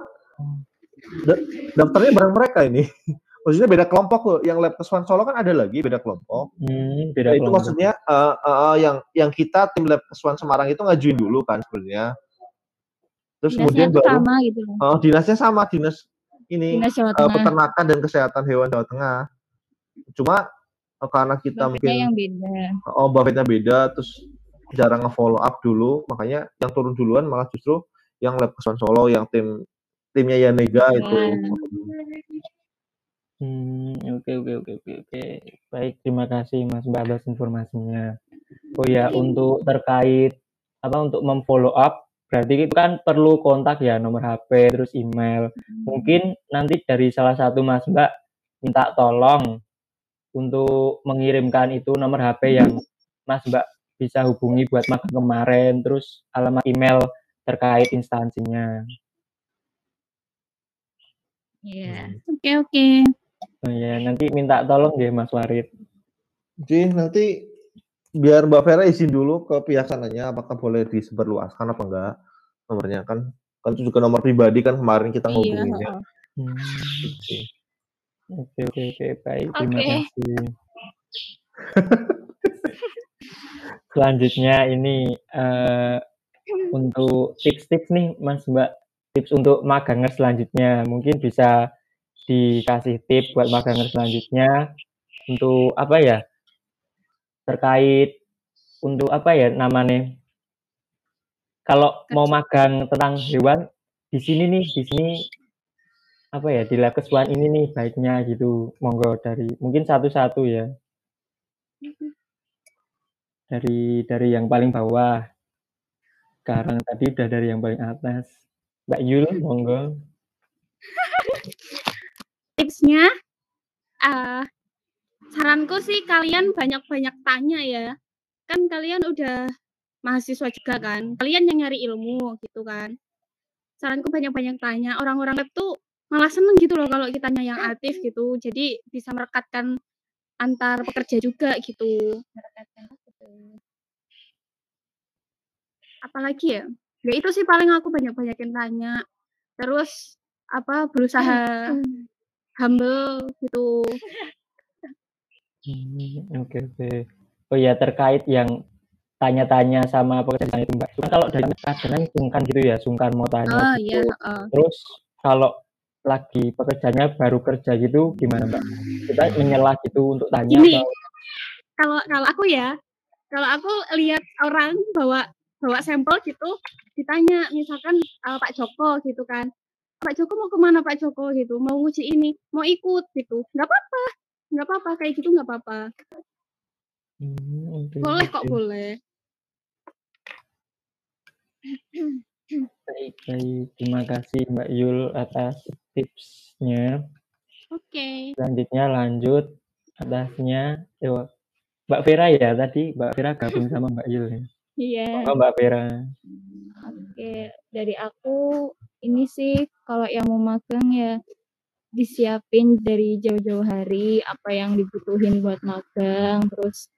[SPEAKER 5] da- daftarnya bareng mereka ini. [laughs] Maksudnya beda kelompok loh. Yang lab keswan Solo kan ada lagi beda kelompok.
[SPEAKER 3] Hmm,
[SPEAKER 5] Nah,
[SPEAKER 3] beda
[SPEAKER 5] itu
[SPEAKER 3] kelompok.
[SPEAKER 5] maksudnya eh, eh, eh, yang yang kita tim lab keswan Semarang itu ngajuin dulu kan sebenarnya. Terus
[SPEAKER 7] Dinasnya
[SPEAKER 5] kemudian baru
[SPEAKER 7] sama gitu loh.
[SPEAKER 5] oh, dinasnya sama dinas ini
[SPEAKER 7] Dinas Jawa Tengah.
[SPEAKER 5] peternakan dan kesehatan hewan Jawa Tengah. Cuma eh, karena kita
[SPEAKER 7] Buffettnya
[SPEAKER 5] mungkin
[SPEAKER 7] yang beda.
[SPEAKER 5] oh Buffettnya beda terus jarang nge-follow up dulu, makanya yang turun duluan malah justru yang lab keswan Solo yang tim timnya Yanega itu.
[SPEAKER 3] Hmm, oke oke oke oke oke. Baik, terima kasih Mas Mbak atas informasinya. Oh ya, untuk terkait apa untuk memfollow up, berarti itu kan perlu kontak ya, nomor HP, terus email. Mungkin nanti dari salah satu Mas Mbak minta tolong untuk mengirimkan itu nomor HP yang Mas Mbak bisa hubungi buat magang kemarin, terus alamat email terkait instansinya.
[SPEAKER 7] Iya.
[SPEAKER 3] Hmm.
[SPEAKER 1] Oke oke.
[SPEAKER 3] Oh ya, nanti minta tolong deh Mas Warid.
[SPEAKER 5] Oke, nanti biar Mbak Vera izin dulu ke pihak sananya apakah boleh disebarluaskan apa enggak nomornya kan kan itu juga nomor pribadi kan kemarin kita
[SPEAKER 1] Iya,
[SPEAKER 5] ngobrolinnya.
[SPEAKER 1] heeh.
[SPEAKER 3] Hmm,
[SPEAKER 5] Oke.
[SPEAKER 3] Oke oke oke baik terima
[SPEAKER 1] Oke.
[SPEAKER 3] kasih. [laughs] Selanjutnya ini eh, untuk tips-tips nih Mas Mbak tips untuk maganger selanjutnya mungkin bisa dikasih tips buat maganger selanjutnya untuk apa ya? Terkait untuk apa ya namanya? Kalau mau magang tentang hewan di sini nih di sini apa ya di lab kesuan ini nih baiknya gitu. Monggo dari mungkin satu-satu ya. Dari dari yang paling bawah. Sekarang tadi udah dari yang paling atas. Mbak Yul monggo [laughs]
[SPEAKER 1] Tipsnya, ah, saranku sih kalian banyak-banyak tanya ya. Kan kalian udah mahasiswa juga kan. Kalian yang nyari ilmu gitu kan. Saranku banyak-banyak tanya. Orang-orang tuh malah seneng gitu loh kalau kitanya yang aktif gitu. Jadi bisa merekatkan antar pekerja juga gitu. Apalagi ya? Ya itu sih paling aku banyak-banyakin tanya. Terus apa berusaha humble gitu.
[SPEAKER 3] Hmm, oke oke. Oh ya terkait yang tanya-tanya sama pekerjaan itu Mbak. Cuman kalau dari kadang sungkan gitu ya sungkan mau tanya
[SPEAKER 1] Oh
[SPEAKER 3] gitu.
[SPEAKER 1] iya, heeh.
[SPEAKER 3] terus kalau lagi pekerjaannya baru kerja gitu gimana Mbak? Kita menyela gitu untuk tanya
[SPEAKER 1] Gini,
[SPEAKER 3] atau
[SPEAKER 1] kalau kalau aku ya, kalau aku lihat orang bawa bawa sampel gitu, ditanya misalkan eh, Pak Joko gitu kan, Pak Joko mau ke mana Pak Joko? Gitu, mau nguji ini, mau ikut gitu, nggak apa-apa, nggak apa-apa. Kayak gitu nggak apa-apa,
[SPEAKER 3] Hmm, oke
[SPEAKER 1] boleh kok boleh.
[SPEAKER 3] baik baik. Terima kasih Mbak Yul atas tipsnya.
[SPEAKER 1] Oke,
[SPEAKER 3] selanjutnya lanjut atasnya. Yo, Mbak Vera ya tadi Mbak Vera gabung sama Mbak Yul ya?
[SPEAKER 7] Iya.
[SPEAKER 3] Monggo Mbak Vera.
[SPEAKER 7] Oke, dari aku ini sih kalau yang mau magang ya disiapin dari jauh-jauh hari apa yang dibutuhin buat magang, terus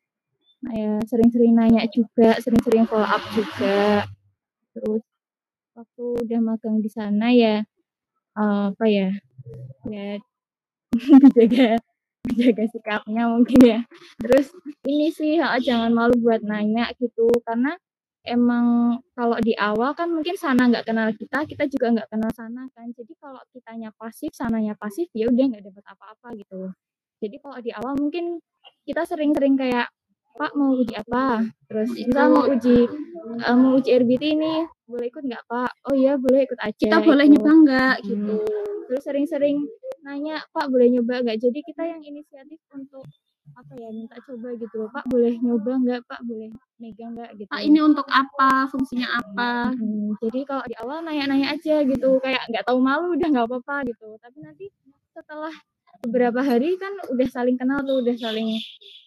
[SPEAKER 7] nah ya sering-sering nanya juga, sering-sering follow up juga. Terus waktu udah magang di sana ya eh, apa ya? Ya [laughs] dijaga dijaga sikapnya mungkin ya. Terus ini sih jangan malu buat nanya gitu karena emang kalau di awal kan mungkin sana nggak kenal kita, kita juga nggak kenal sana kan. Jadi kalau kitanya pasif, sananya pasif, ya udah nggak dapat apa-apa gitu. Jadi kalau di awal mungkin kita sering-sering kayak Pak mau uji apa? Terus misal mau uji eh, mau uji RBT ini boleh ikut nggak Pak? Oh iya boleh ikut aja.
[SPEAKER 1] kita boleh
[SPEAKER 7] ikut.
[SPEAKER 1] nyoba nggak
[SPEAKER 7] Hmm.
[SPEAKER 1] gitu.
[SPEAKER 7] Terus sering-sering nanya Pak boleh nyoba nggak? Jadi kita yang inisiatif untuk apa ya minta coba gitu loh Pak boleh nyoba nggak Pak boleh megang nggak gitu.
[SPEAKER 1] Pak ini untuk apa, fungsinya apa?
[SPEAKER 7] Mm, jadi kalau di awal nanya-nanya aja gitu, kayak nggak tahu malu udah nggak apa-apa gitu. Tapi nanti setelah beberapa hari kan udah saling kenal tuh, udah saling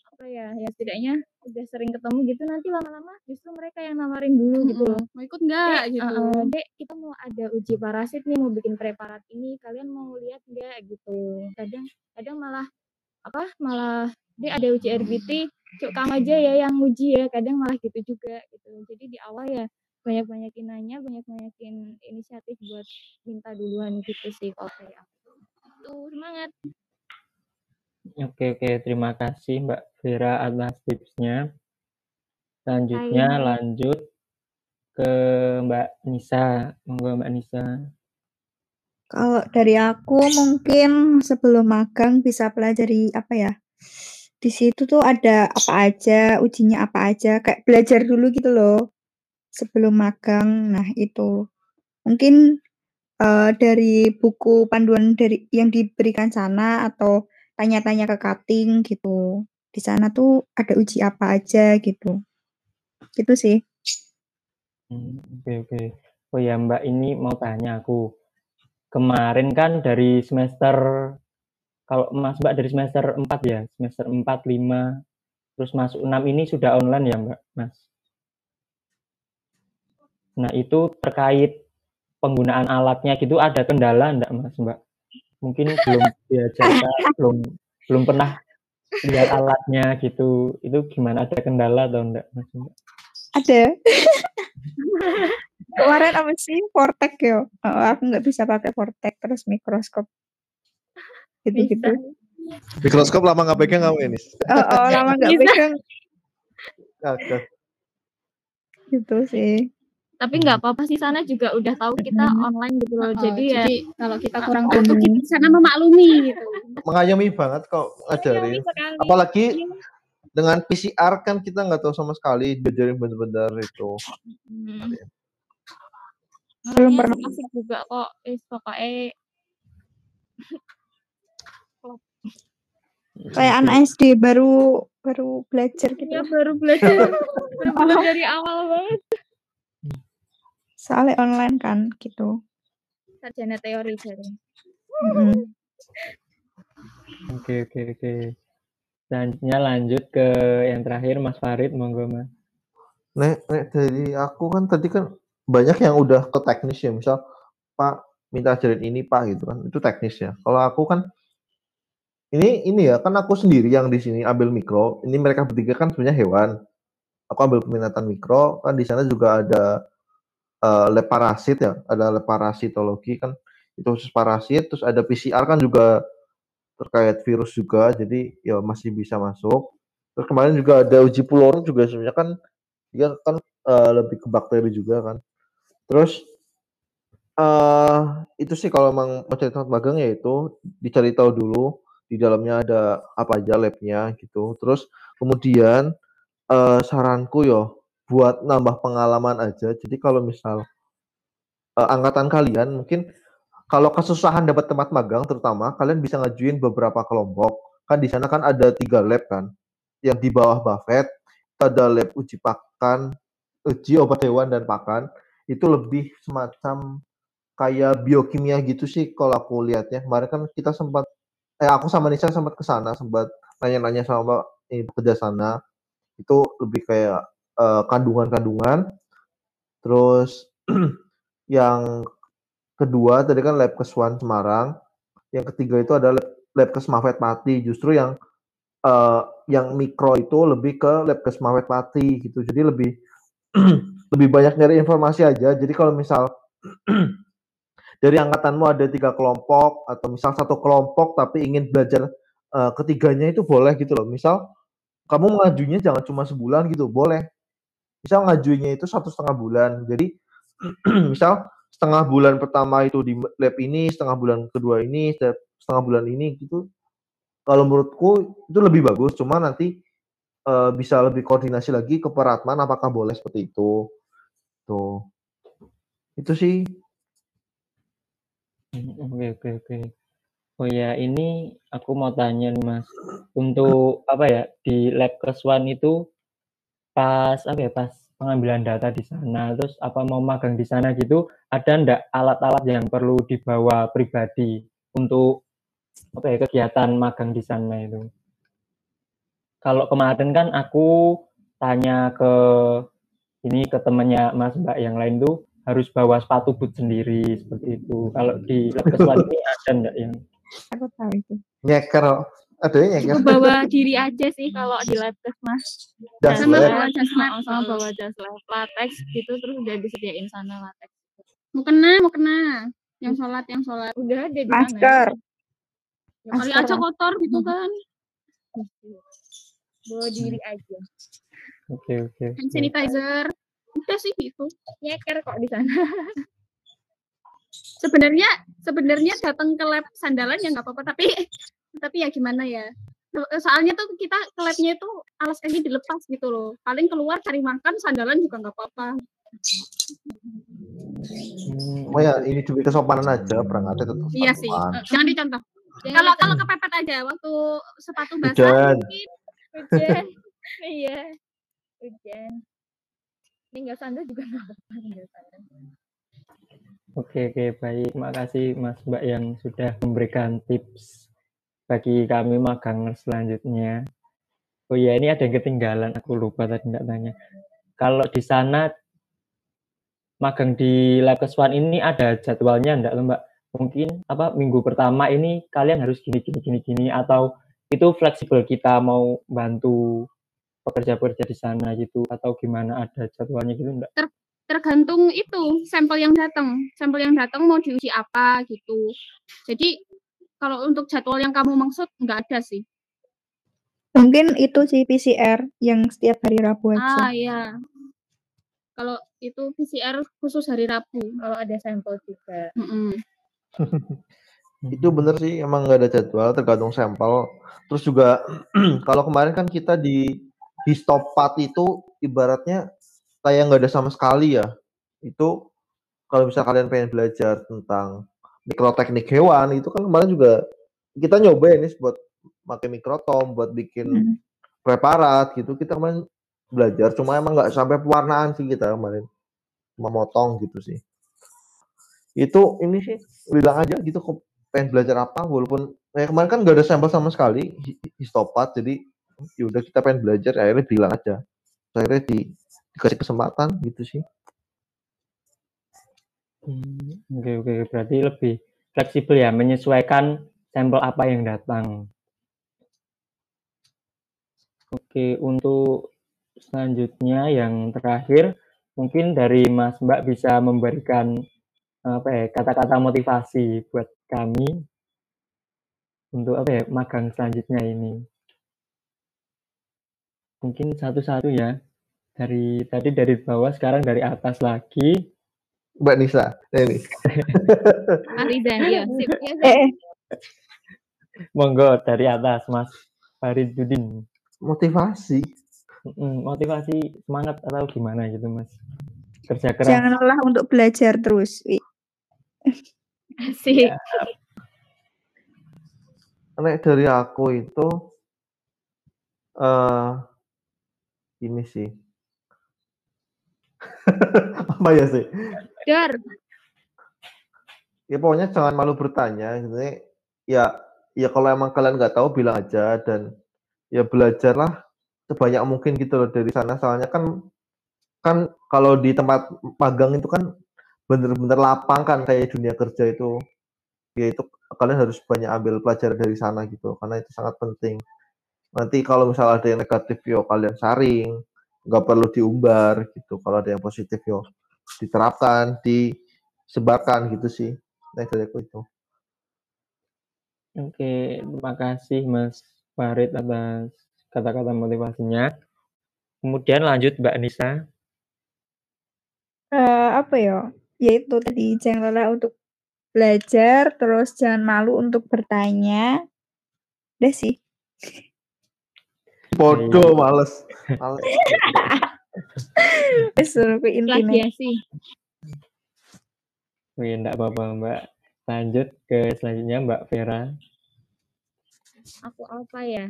[SPEAKER 7] apa ya, ya setidaknya udah sering ketemu gitu. Nanti lama-lama justru mereka yang nawarin dulu gitu loh.
[SPEAKER 1] Mau ikut nggak gitu?
[SPEAKER 7] eh, dek kita mau ada uji parasit nih, mau bikin preparat ini, kalian mau lihat nggak gitu. Kadang, kadang malah apa, malah dek ada uji RBT, cuk kamu aja ya yang uji ya. Kadang malah gitu juga gitu. Jadi di awal ya banyak-banyakin nanya, banyak-banyakin inisiatif buat minta duluan gitu sih kalau dari aku. Tuh semangat.
[SPEAKER 3] Oke oke terima kasih Mbak Vera atas tipsnya. Selanjutnya
[SPEAKER 1] Hai.
[SPEAKER 3] lanjut ke Mbak Nisa. Monggo Mbak Nisa.
[SPEAKER 2] Kalau dari aku mungkin sebelum magang bisa pelajari apa ya? Di situ tuh ada apa aja, ujinya apa aja, kayak belajar dulu gitu loh sebelum magang. Nah, itu. Mungkin eh, dari buku panduan dari yang diberikan sana atau tanya-tanya ke cutting gitu. Di sana tuh ada uji apa aja gitu. Gitu sih.
[SPEAKER 3] Hmm, oke oke. Oh ya Mbak ini mau tanya aku. Kemarin kan dari semester kalau Mas Mbak dari semester 4 ya, semester 4, 5 terus masuk 6 ini sudah online ya Mbak, Mas? Nah itu terkait penggunaan alatnya gitu ada kendala enggak Mas Mbak? Mungkin belum diajarkan, [laughs] belum belum pernah lihat alatnya gitu. Itu gimana ada kendala atau enggak Mas Mbak?
[SPEAKER 2] Ada. [laughs] Kemarin apa sih Vortex yo? Oh, aku nggak bisa pakai Vortex terus mikroskop. Gitu-gitu.
[SPEAKER 5] Mikroskop lama nggak pegang kamu ini.
[SPEAKER 2] Oh, oh lama nggak pegang
[SPEAKER 5] Oke.
[SPEAKER 2] gitu sih.
[SPEAKER 7] Tapi nggak apa-apa sih sana juga udah tahu kita
[SPEAKER 2] Mhm.
[SPEAKER 7] online gitu loh.
[SPEAKER 1] Oh,
[SPEAKER 7] jadi ya
[SPEAKER 1] jadi kalau kita kurang tahu tuh kita sana memaklumi gitu.
[SPEAKER 5] Mengayomi banget kok
[SPEAKER 7] Iya,
[SPEAKER 5] ngajarin.
[SPEAKER 7] sekali.
[SPEAKER 5] Apalagi dengan PCR kan kita nggak tahu sama sekali diajarin bener-bener itu.
[SPEAKER 7] Hmm.
[SPEAKER 2] Belum pernah.
[SPEAKER 7] asik juga kok. Is pokoknya
[SPEAKER 2] Kayak anak SD baru baru belajar gitu.
[SPEAKER 7] ya baru belajar [laughs] benar dari awal banget.
[SPEAKER 2] Soalnya online kan gitu.
[SPEAKER 7] Sarjana teori jadi.
[SPEAKER 2] Mhm.
[SPEAKER 3] Oke oke oke. Selanjutnya lanjut ke yang terakhir Mas Farid, monggo Mas.
[SPEAKER 5] Nek, nek dari aku kan tadi kan banyak yang udah ke teknis ya. Misal Pak minta ajarin ini Pak gitu kan. Itu teknis ya. Kalau aku kan ini ini ya kan aku sendiri yang di sini ambil mikro. Ini mereka bertiga kan sebenarnya hewan. Aku ambil peminatan mikro kan di sana juga ada eh, lab parasit ya, ada lab parasitologi kan itu khusus parasit. Terus ada PCR kan juga terkait virus juga. Jadi ya masih bisa masuk. Terus kemarin juga ada uji pulorum juga sebenarnya kan dia kan eh, lebih ke bakteri juga kan. Terus eh itu sih kalau emang mau cari tempat magang ya itu dicari tahu dulu di dalamnya ada apa aja labnya gitu. Terus kemudian eh saranku yo buat nambah pengalaman aja. Jadi kalau misal eh, angkatan kalian mungkin kalau kesusahan dapat tempat magang terutama kalian bisa ngajuin beberapa kelompok. Kan di sana kan ada tiga lab kan. Yang di bawah Buffett ada lab uji pakan, uji obat hewan dan pakan. Itu lebih semacam kayak biokimia gitu sih kalau aku lihatnya. Kemarin kan kita sempat eh aku sama Nisa sempat ke sana, sempat nanya-nanya sama ini pekerja sana. Itu lebih kayak eh, kandungan-kandungan. Terus [clears throat] yang kedua tadi kan lab kesuan Semarang. Yang ketiga itu adalah lab, lab Mafet Pati. Justru yang eh, yang mikro itu lebih ke lab Mafet Pati gitu. Jadi lebih [clears throat] lebih banyak nyari informasi aja. Jadi kalau misal [clears throat] dari angkatanmu ada tiga kelompok atau misal satu kelompok tapi ingin belajar eh, ketiganya itu boleh gitu loh. Misal kamu mengajunya jangan cuma sebulan gitu, boleh. Misal ngajuinnya itu satu setengah bulan. Jadi [clears throat] misal setengah bulan pertama itu di lab ini, setengah bulan kedua ini, set- setengah bulan ini gitu. Kalau menurutku itu lebih bagus. Cuma nanti eh, bisa lebih koordinasi lagi ke Peratman apakah boleh seperti itu. Tuh. Itu sih
[SPEAKER 3] Oke oke oke. Oh ya ini aku mau tanya nih Mas. Untuk apa ya di lab kesuan itu pas apa ya pas pengambilan data di sana terus apa mau magang di sana gitu ada ndak alat-alat yang perlu dibawa pribadi untuk apa ya kegiatan magang di sana itu? Kalau kemarin kan aku tanya ke ini ke temannya Mas Mbak yang lain tuh harus bawa sepatu boot sendiri seperti itu. Kalau di lab kesuan ini ada ndak yang
[SPEAKER 2] Aku tahu itu.
[SPEAKER 5] nyeker. Ada yang nyeker.
[SPEAKER 7] Cukup bawa diri aja sih kalau di lab mas.
[SPEAKER 1] Sama bawa jas lab.
[SPEAKER 7] sama, sama bawa jas lab latex gitu terus udah disediain sana latex.
[SPEAKER 1] Mau kena, mau kena. Yang sholat, yang sholat.
[SPEAKER 7] Udah ada di mana?
[SPEAKER 2] Masker.
[SPEAKER 1] Ya, kali aja kotor gitu kan.
[SPEAKER 7] Bawa diri aja.
[SPEAKER 3] Oke oke.
[SPEAKER 1] Hand
[SPEAKER 3] oke.
[SPEAKER 1] sanitizer. Udah sih gitu.
[SPEAKER 7] Nyeker kok di sana.
[SPEAKER 1] Sebenarnya sebenarnya datang ke lab sandalan ya nggak apa-apa tapi tapi ya gimana ya. So- Soalnya tuh kita ke labnya itu alas kaki dilepas gitu loh. Paling keluar cari makan sandalan juga nggak apa-apa.
[SPEAKER 3] Hmm,
[SPEAKER 5] Oh ya, ini demi kesopanan aja berangkatnya tetap
[SPEAKER 1] Iya sih. Eh, Jangan dicontoh.
[SPEAKER 7] Jangan
[SPEAKER 1] Kalau kalau kepepet aja waktu sepatu basah
[SPEAKER 5] Hujan.
[SPEAKER 1] mungkin
[SPEAKER 7] hujan. [laughs] iya. Hujan. Tinggal sandal juga nggak apa-apa tinggal sandal.
[SPEAKER 3] Oke oke baik. Makasih Mas Mbak yang sudah memberikan tips bagi kami magang selanjutnya. Oh iya, ini ada yang ketinggalan. Aku lupa tadi nggak tanya. Kalau di sana magang di lab kesuan ini ada jadwalnya enggak Mbak? Mungkin apa minggu pertama ini kalian harus gini gini gini gini atau itu fleksibel kita mau bantu pekerja-pekerja di sana gitu atau gimana ada jadwalnya gitu enggak?
[SPEAKER 1] Tergantung itu sampel yang datang. Sampel yang datang mau diuji apa gitu. Jadi kalau untuk jadwal yang kamu maksud nggak ada sih.
[SPEAKER 2] Mungkin itu sih PCR yang setiap hari Rabu aja.
[SPEAKER 1] Ah iya. Kalau itu PCR khusus hari Rabu.
[SPEAKER 7] Kalau ada sampel juga.
[SPEAKER 1] Mm-mm. [laughs]
[SPEAKER 5] Itu bener sih emang nggak ada jadwal tergantung sampel. Terus juga [clears throat] kalau kemarin kan kita di histopat itu ibaratnya kayak nggak ada sama sekali ya. Itu kalau misal kalian pengen belajar tentang mikroteknik hewan itu kan kemarin juga kita nyoba ya nih buat pakai mikrotom buat bikin
[SPEAKER 2] Mhm.
[SPEAKER 5] preparat gitu. Kita kemarin belajar cuma emang nggak sampai pewarnaan sih kita kemarin. Cuma motong gitu sih. Itu ini sih bilang aja gitu kok pengen belajar apa walaupun kayak kemarin kan nggak ada sampel sama sekali hi- histopat jadi ya udah kita pengen belajar akhirnya bilang aja akhirnya di, dikasih kesempatan gitu sih
[SPEAKER 3] Hmm, oke oke berarti lebih fleksibel ya menyesuaikan sampel apa yang datang. Oke, untuk selanjutnya yang terakhir mungkin dari Mas Mbak bisa memberikan apa ya kata-kata motivasi buat kami untuk apa ya magang selanjutnya ini. Mungkin satu-satu ya. Dari tadi dari bawah sekarang dari atas lagi.
[SPEAKER 5] Mbak Nisa ini
[SPEAKER 1] Arida ya. Sip. Ya, sip.
[SPEAKER 3] Monggo dari atas Mas Faridudin.
[SPEAKER 5] motivasi
[SPEAKER 3] motivasi semangat atau gimana gitu mas kerja keras
[SPEAKER 2] jangan lelah untuk belajar terus.
[SPEAKER 1] Asik.
[SPEAKER 5] Nek dari aku itu eh ini sih. [laughs] Apa ya sih?
[SPEAKER 1] Dar.
[SPEAKER 5] ya pokoknya jangan malu bertanya gitu ya ya kalau emang kalian nggak tahu bilang aja dan ya belajarlah sebanyak mungkin gitu loh dari sana. Soalnya kan kan kalau di tempat magang itu kan bener-bener lapang kan kayak dunia kerja itu. Ya itu kalian harus banyak ambil pelajaran dari sana gitu karena itu sangat penting nanti kalau misalnya ada yang negatif yo kalian saring nggak perlu diumbar gitu kalau ada yang positif yo diterapkan disebarkan gitu sih nah dari aku itu
[SPEAKER 3] oke terima kasih mas Farid atas kata-kata motivasinya kemudian lanjut Mbak Nisa
[SPEAKER 2] Eh, apa ya? Yaitu tadi jangan lelah untuk belajar, terus jangan malu untuk bertanya. Udah sih.
[SPEAKER 5] Bodoh males males
[SPEAKER 2] Wis suruh ku intine.
[SPEAKER 1] Plagiasi.
[SPEAKER 3] Wih, enggak apa-apa Mbak lanjut ke selanjutnya Mbak Vera
[SPEAKER 1] Aku apa ya?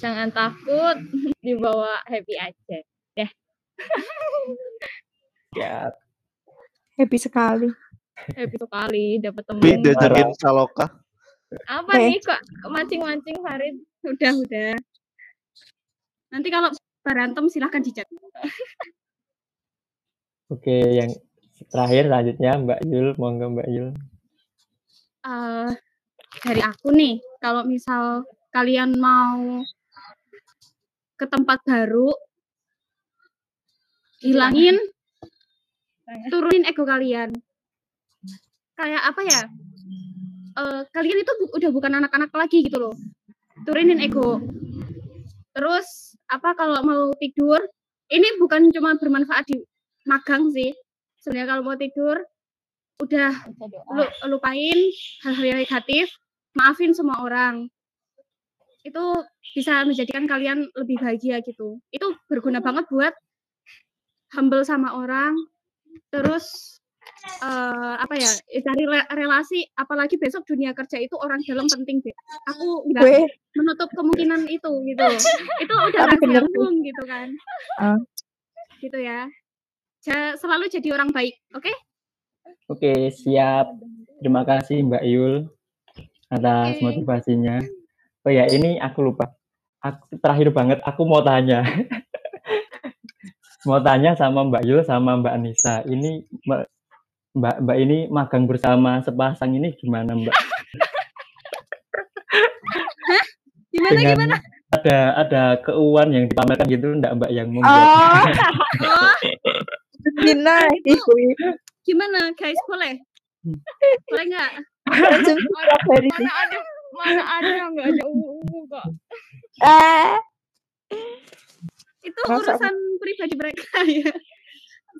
[SPEAKER 1] Jangan takut [laughs] dibawa happy aja. [laughs]
[SPEAKER 3] ya
[SPEAKER 2] Happy sekali.
[SPEAKER 1] Happy sekali dapat temen.
[SPEAKER 5] diajakin saloka
[SPEAKER 1] Apa
[SPEAKER 2] Oke.
[SPEAKER 1] nih kok mancing-mancing Farid? Udah, udah. Nanti kalau berantem silahkan dicat.
[SPEAKER 3] oke yang terakhir selanjutnya Mbak Yul monggo Mbak Yul
[SPEAKER 1] Eh, dari aku nih, kalau misal kalian mau ke tempat baru, hilangin, turunin ego kalian. Kayak apa ya? eh, kalian itu bu- udah bukan anak-anak lagi gitu loh. Turunin ego. Terus apa kalau mau tidur, ini bukan cuma bermanfaat di magang sih. Sebenarnya kalau mau tidur, udah lu, lupain hal-hal yang negatif, maafin semua orang. Itu bisa menjadikan kalian lebih bahagia gitu. Itu berguna banget buat humble sama orang. Terus eh, apa ya? eh, Cari re- relasi apalagi besok dunia kerja itu orang dalam penting deh. Aku nggak menutup kemungkinan itu gitu. itu udah rahasia umum gitu kan.
[SPEAKER 2] Ah.
[SPEAKER 1] Gitu ya. Ja- selalu jadi orang baik, oke?
[SPEAKER 3] oke siap terima kasih Mbak Yul atas
[SPEAKER 1] Oke.
[SPEAKER 3] motivasinya oh ya ini aku lupa aku terakhir banget aku mau tanya. [laughs] mau tanya sama Mbak Yul sama Mbak Anissa. Ini Mbak Mbak, ini magang bersama sepasang ini gimana Mbak?
[SPEAKER 1] Gimana
[SPEAKER 3] Dengan
[SPEAKER 1] gimana?
[SPEAKER 3] ada ada keuangan yang dipamerkan gitu enggak Mbak yang membuat
[SPEAKER 2] Oh,
[SPEAKER 1] Oh,
[SPEAKER 2] Dina iku.
[SPEAKER 1] gimana guys? Boleh? Boleh nggak?
[SPEAKER 7] Mana ada mana ada yang nggak ada UU kok.
[SPEAKER 2] Eh,
[SPEAKER 1] Itu
[SPEAKER 2] Masa-
[SPEAKER 1] urusan pribadi mereka ya.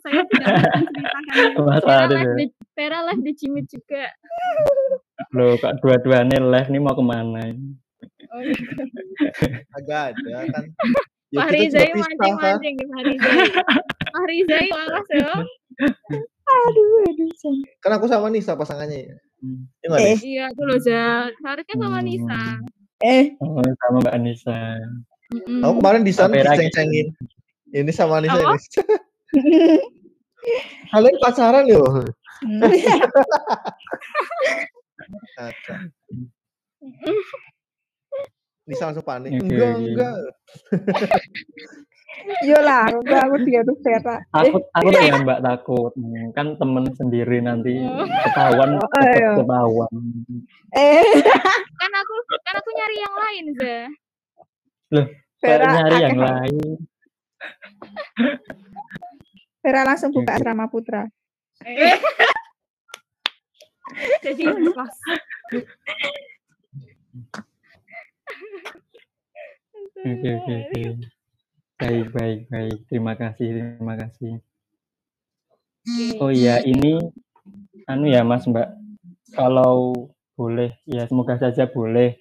[SPEAKER 1] Saya tidak akan menceritakannya.
[SPEAKER 3] Masa
[SPEAKER 7] Vera
[SPEAKER 3] ada
[SPEAKER 7] live
[SPEAKER 3] ya?
[SPEAKER 7] di Vera live di Cimit juga.
[SPEAKER 3] Loh, kok dua-duanya live nih mau ke mana? ini?
[SPEAKER 7] Oh, gitu.
[SPEAKER 5] Agak ada kan. [laughs] Ya,
[SPEAKER 7] Pak Rizai
[SPEAKER 5] kan?
[SPEAKER 7] mancing-mancing nih Pak Rizai. Pak Rizai awas ya.
[SPEAKER 2] aduh, aduh.
[SPEAKER 5] Kan aku sama Nisa pasangannya ya.
[SPEAKER 3] Hmm.
[SPEAKER 5] Iya
[SPEAKER 2] Eh.
[SPEAKER 7] Iya, itu loh Za. Harusnya sama Nisa.
[SPEAKER 2] Eh,
[SPEAKER 3] Oh, sama Mbak Anissa.
[SPEAKER 7] Mm-mm.
[SPEAKER 5] Aku kemarin di sana diceng-cengin. Ini sama Nisa
[SPEAKER 7] Apa?
[SPEAKER 5] ini. [laughs] Kalian pacaran. Kaca. Nisa langsung panik.
[SPEAKER 3] Oke,
[SPEAKER 5] Enggak, enggak.
[SPEAKER 2] udah aku dia tuh Vera. Eh,
[SPEAKER 3] Takut takut ya Mbak takut. Hmm, Kan temen sendiri nanti ketahuan
[SPEAKER 2] Oh,
[SPEAKER 3] ketahuan.
[SPEAKER 2] eh,
[SPEAKER 7] Kan aku kan aku nyari yang lain, Za.
[SPEAKER 3] Kayak
[SPEAKER 2] Vera,
[SPEAKER 3] nyari yang lain.
[SPEAKER 2] Vera langsung buka asrama putra.
[SPEAKER 7] Eh. [laughs] Jadi pas.
[SPEAKER 3] Oke oke oke. Baik baik baik. Terima kasih terima kasih. Oh iya ini anu ya Mas Mbak. Kalau boleh ya semoga saja boleh.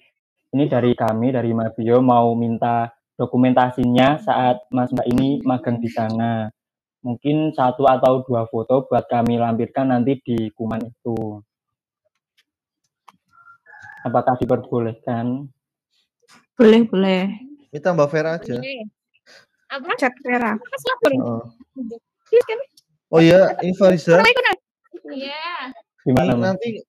[SPEAKER 3] Ini dari kami dari Mabio mau minta dokumentasinya saat Mas Mbak ini magang di sana. Mungkin satu atau dua foto buat kami lampirkan nanti di kuman itu. Apakah diperbolehkan?
[SPEAKER 2] Boleh, boleh.
[SPEAKER 5] Minta Mbak Vera aja.
[SPEAKER 7] Apa?
[SPEAKER 2] Chat Vera.
[SPEAKER 7] Lapor.
[SPEAKER 5] Oh,
[SPEAKER 7] Iya kan?
[SPEAKER 5] oh iya, ini Fariza.
[SPEAKER 7] Iya.
[SPEAKER 3] Gimana
[SPEAKER 5] nanti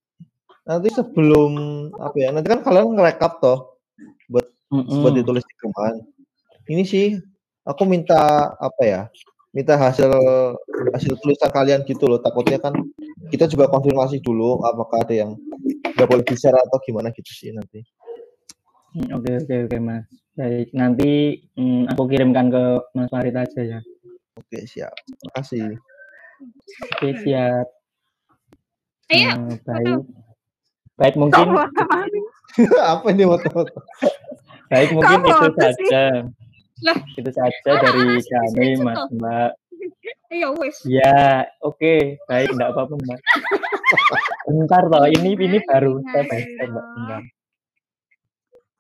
[SPEAKER 5] nanti sebelum apa ya? Nanti kan kalian ngerekap toh buat
[SPEAKER 3] Mm-mm.
[SPEAKER 5] buat ditulis di kuman. Ini sih aku minta apa ya? Minta hasil hasil tulisan kalian gitu loh. Takutnya kan kita juga konfirmasi dulu apakah ada yang nggak boleh bicara atau gimana gitu sih nanti.
[SPEAKER 3] Hmm, Oke oke oke Mas. Baik nanti mm, aku kirimkan ke Mas Farid aja ya.
[SPEAKER 5] Oke siap. Makasih.
[SPEAKER 3] Oke siap.
[SPEAKER 1] Ayo,
[SPEAKER 3] Eh, baik. Baik mungkin [laughs]
[SPEAKER 5] apa ini foto-foto?
[SPEAKER 3] baik mungkin itu saja.
[SPEAKER 1] Lah.
[SPEAKER 3] Itu saja
[SPEAKER 1] Ah,
[SPEAKER 3] dari kami Mas. Mbak. [laughs]
[SPEAKER 1] Iya wes.
[SPEAKER 3] Ya oke baik enggak apa-apa Mbak. [laughs] Bentar toh ini ini baru step by step Mbak.